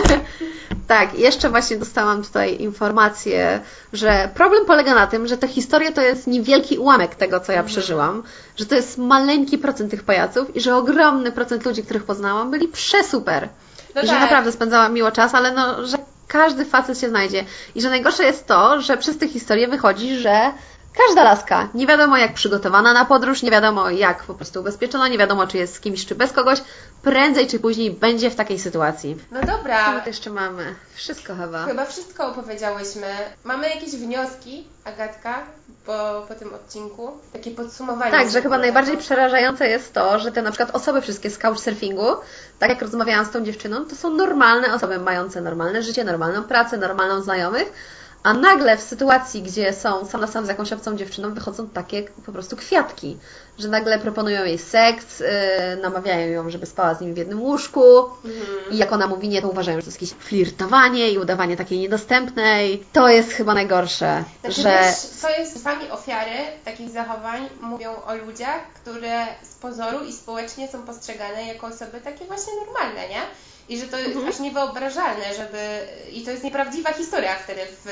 [SPEAKER 2] tak, jeszcze właśnie dostałam tutaj informację, że problem polega na tym, że ta historia to jest niewielki ułamek tego, co ja mhm. przeżyłam, że to jest maleńki procent tych pajaców i że ogromny procent ludzi, których poznałam, byli przesuper. No I tak. że naprawdę spędzałam miło czas, ale no, że każdy facet się znajdzie. I że najgorsze jest to, że przez tę historię wychodzi, że Każda laska, nie wiadomo jak przygotowana na podróż, nie wiadomo jak po prostu ubezpieczona, nie wiadomo czy jest z kimś czy bez kogoś, prędzej czy później będzie w takiej sytuacji.
[SPEAKER 1] No dobra.
[SPEAKER 2] Co jeszcze mamy? Wszystko chyba.
[SPEAKER 1] Chyba wszystko opowiedziałyśmy. Mamy jakieś wnioski, Agatka, po, po tym odcinku? Takie podsumowanie.
[SPEAKER 2] Tak, że chyba najbardziej przerażające jest to, że te na przykład osoby wszystkie z couchsurfingu, tak jak rozmawiałam z tą dziewczyną, to są normalne osoby mające normalne życie, normalną pracę, normalną znajomych, a nagle w sytuacji, gdzie są sam na sam z jakąś obcą dziewczyną, wychodzą takie po prostu kwiatki, że nagle proponują jej seks, yy, namawiają ją, żeby spała z nim w jednym łóżku mhm. i jak ona mówi nie, to uważają, że to jest jakieś flirtowanie i udawanie takiej niedostępnej. To jest chyba najgorsze,
[SPEAKER 1] znaczy,
[SPEAKER 2] że...
[SPEAKER 1] Wiesz, co jest sami ofiary takich zachowań mówią o ludziach, które z pozoru i społecznie są postrzegane jako osoby takie właśnie normalne, nie? I że to jest mhm. aż niewyobrażalne, żeby. I to jest nieprawdziwa historia wtedy w,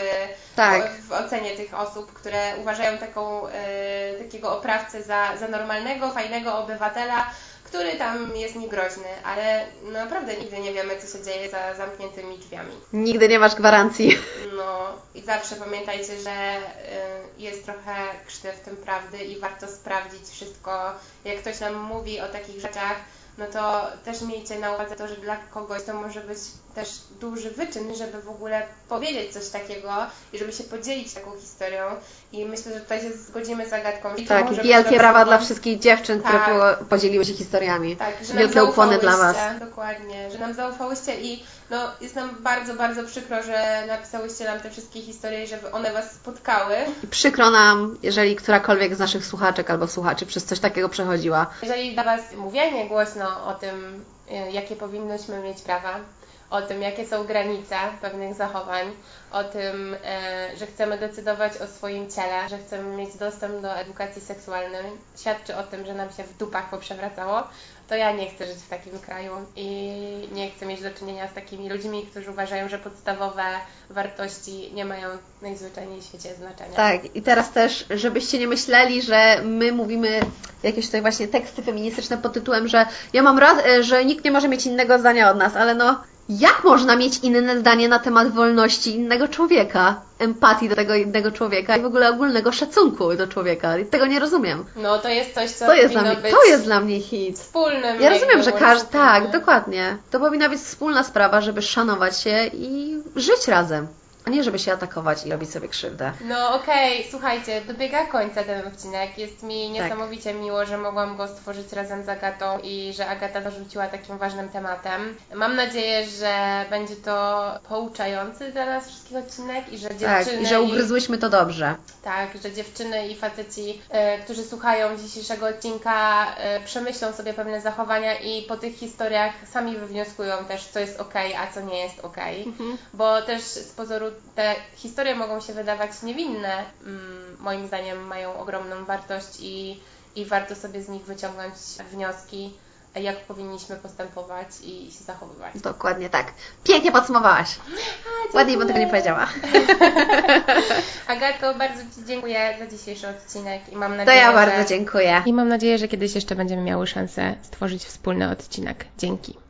[SPEAKER 1] tak. w, w ocenie tych osób, które uważają taką, e, takiego oprawcę za, za normalnego, fajnego obywatela, który tam jest niegroźny, ale naprawdę nigdy nie wiemy, co się dzieje za zamkniętymi drzwiami.
[SPEAKER 2] Nigdy nie masz gwarancji.
[SPEAKER 1] No i zawsze pamiętajcie, że y, jest trochę krzty w tym prawdy i warto sprawdzić wszystko. Jak ktoś nam mówi o takich rzeczach, no to też miejcie na uwadze to, że dla kogoś to może być też duży wyczyn, żeby w ogóle powiedzieć coś takiego i żeby się podzielić taką historią. I myślę, że tutaj się zgodzimy z. I to
[SPEAKER 2] Tak,
[SPEAKER 1] może
[SPEAKER 2] wielkie brawa
[SPEAKER 1] osobą-
[SPEAKER 2] dla wszystkich dziewczyn, które
[SPEAKER 1] Tak.
[SPEAKER 2] było- podzieliły się historiami.
[SPEAKER 1] Tak, że nam
[SPEAKER 2] Wielkie ukłony dla Was.
[SPEAKER 1] Dokładnie, że nam zaufałyście i no, jest nam bardzo, bardzo przykro, że napisałyście nam te wszystkie historie i żeby one Was spotkały.
[SPEAKER 2] I przykro nam, jeżeli którakolwiek z naszych słuchaczek albo słuchaczy przez coś takiego przechodziła.
[SPEAKER 1] Jeżeli dla Was mówienie głośno o tym, y, jakie powinnyśmy mieć prawa, o tym, jakie są granice pewnych zachowań, o tym, e, że chcemy decydować o swoim ciele, że chcemy mieć dostęp do edukacji seksualnej, świadczy o tym, że nam się w dupach poprzewracało, to ja nie chcę żyć w takim kraju i nie chcę mieć do czynienia z takimi ludźmi, którzy uważają, że podstawowe wartości nie mają najzwyczajniej w świecie znaczenia.
[SPEAKER 2] Tak, i teraz też, żebyście nie myśleli, że my mówimy jakieś tutaj właśnie teksty feministyczne pod tytułem, że ja mam e, że nikt nie może mieć innego zdania od nas, ale no, jak można mieć inne zdanie na temat wolności innego człowieka, empatii do tego innego człowieka i w ogóle ogólnego szacunku do człowieka? I tego nie rozumiem.
[SPEAKER 1] No to jest coś, co
[SPEAKER 2] To jest, dla mnie,
[SPEAKER 1] być
[SPEAKER 2] to jest dla mnie hit.
[SPEAKER 1] wspólnym.
[SPEAKER 2] Ja rozumiem, że każdy, tak,
[SPEAKER 1] nie?
[SPEAKER 2] dokładnie. To powinna być wspólna sprawa, żeby szanować się i żyć razem, a nie żeby się atakować i robić sobie krzywdę.
[SPEAKER 1] No okej, słuchajcie, dobiega końca ten odcinek. Jest mi
[SPEAKER 2] Tak.
[SPEAKER 1] niesamowicie miło, że mogłam go stworzyć razem z Agatą i że Agata dorzuciła takim ważnym tematem. Mam nadzieję, że będzie to pouczający dla nas wszystkich odcinek i że dziewczyny
[SPEAKER 2] Tak, i że ugryzłyśmy to dobrze.
[SPEAKER 1] tak, że dziewczyny i faceci, e, którzy słuchają dzisiejszego odcinka, e, przemyślą sobie pewne zachowania i po tych historiach sami wywnioskują też, co jest ok, a co nie jest ok. Bo też z pozoru te historie mogą się wydawać niewinne. Mm, moim zdaniem mają ogromną wartość i, i warto sobie z nich wyciągnąć wnioski, jak powinniśmy postępować i się zachowywać.
[SPEAKER 2] Dokładnie tak. Pięknie podsumowałaś. Ładniej bym tego nie powiedziała.
[SPEAKER 1] Agatko, bardzo Ci dziękuję za dzisiejszy odcinek i mam
[SPEAKER 2] To
[SPEAKER 1] nadzieję,
[SPEAKER 2] ja
[SPEAKER 1] że...
[SPEAKER 2] bardzo dziękuję.
[SPEAKER 1] I mam nadzieję, że kiedyś jeszcze będziemy miały szansę stworzyć wspólny odcinek. Dzięki.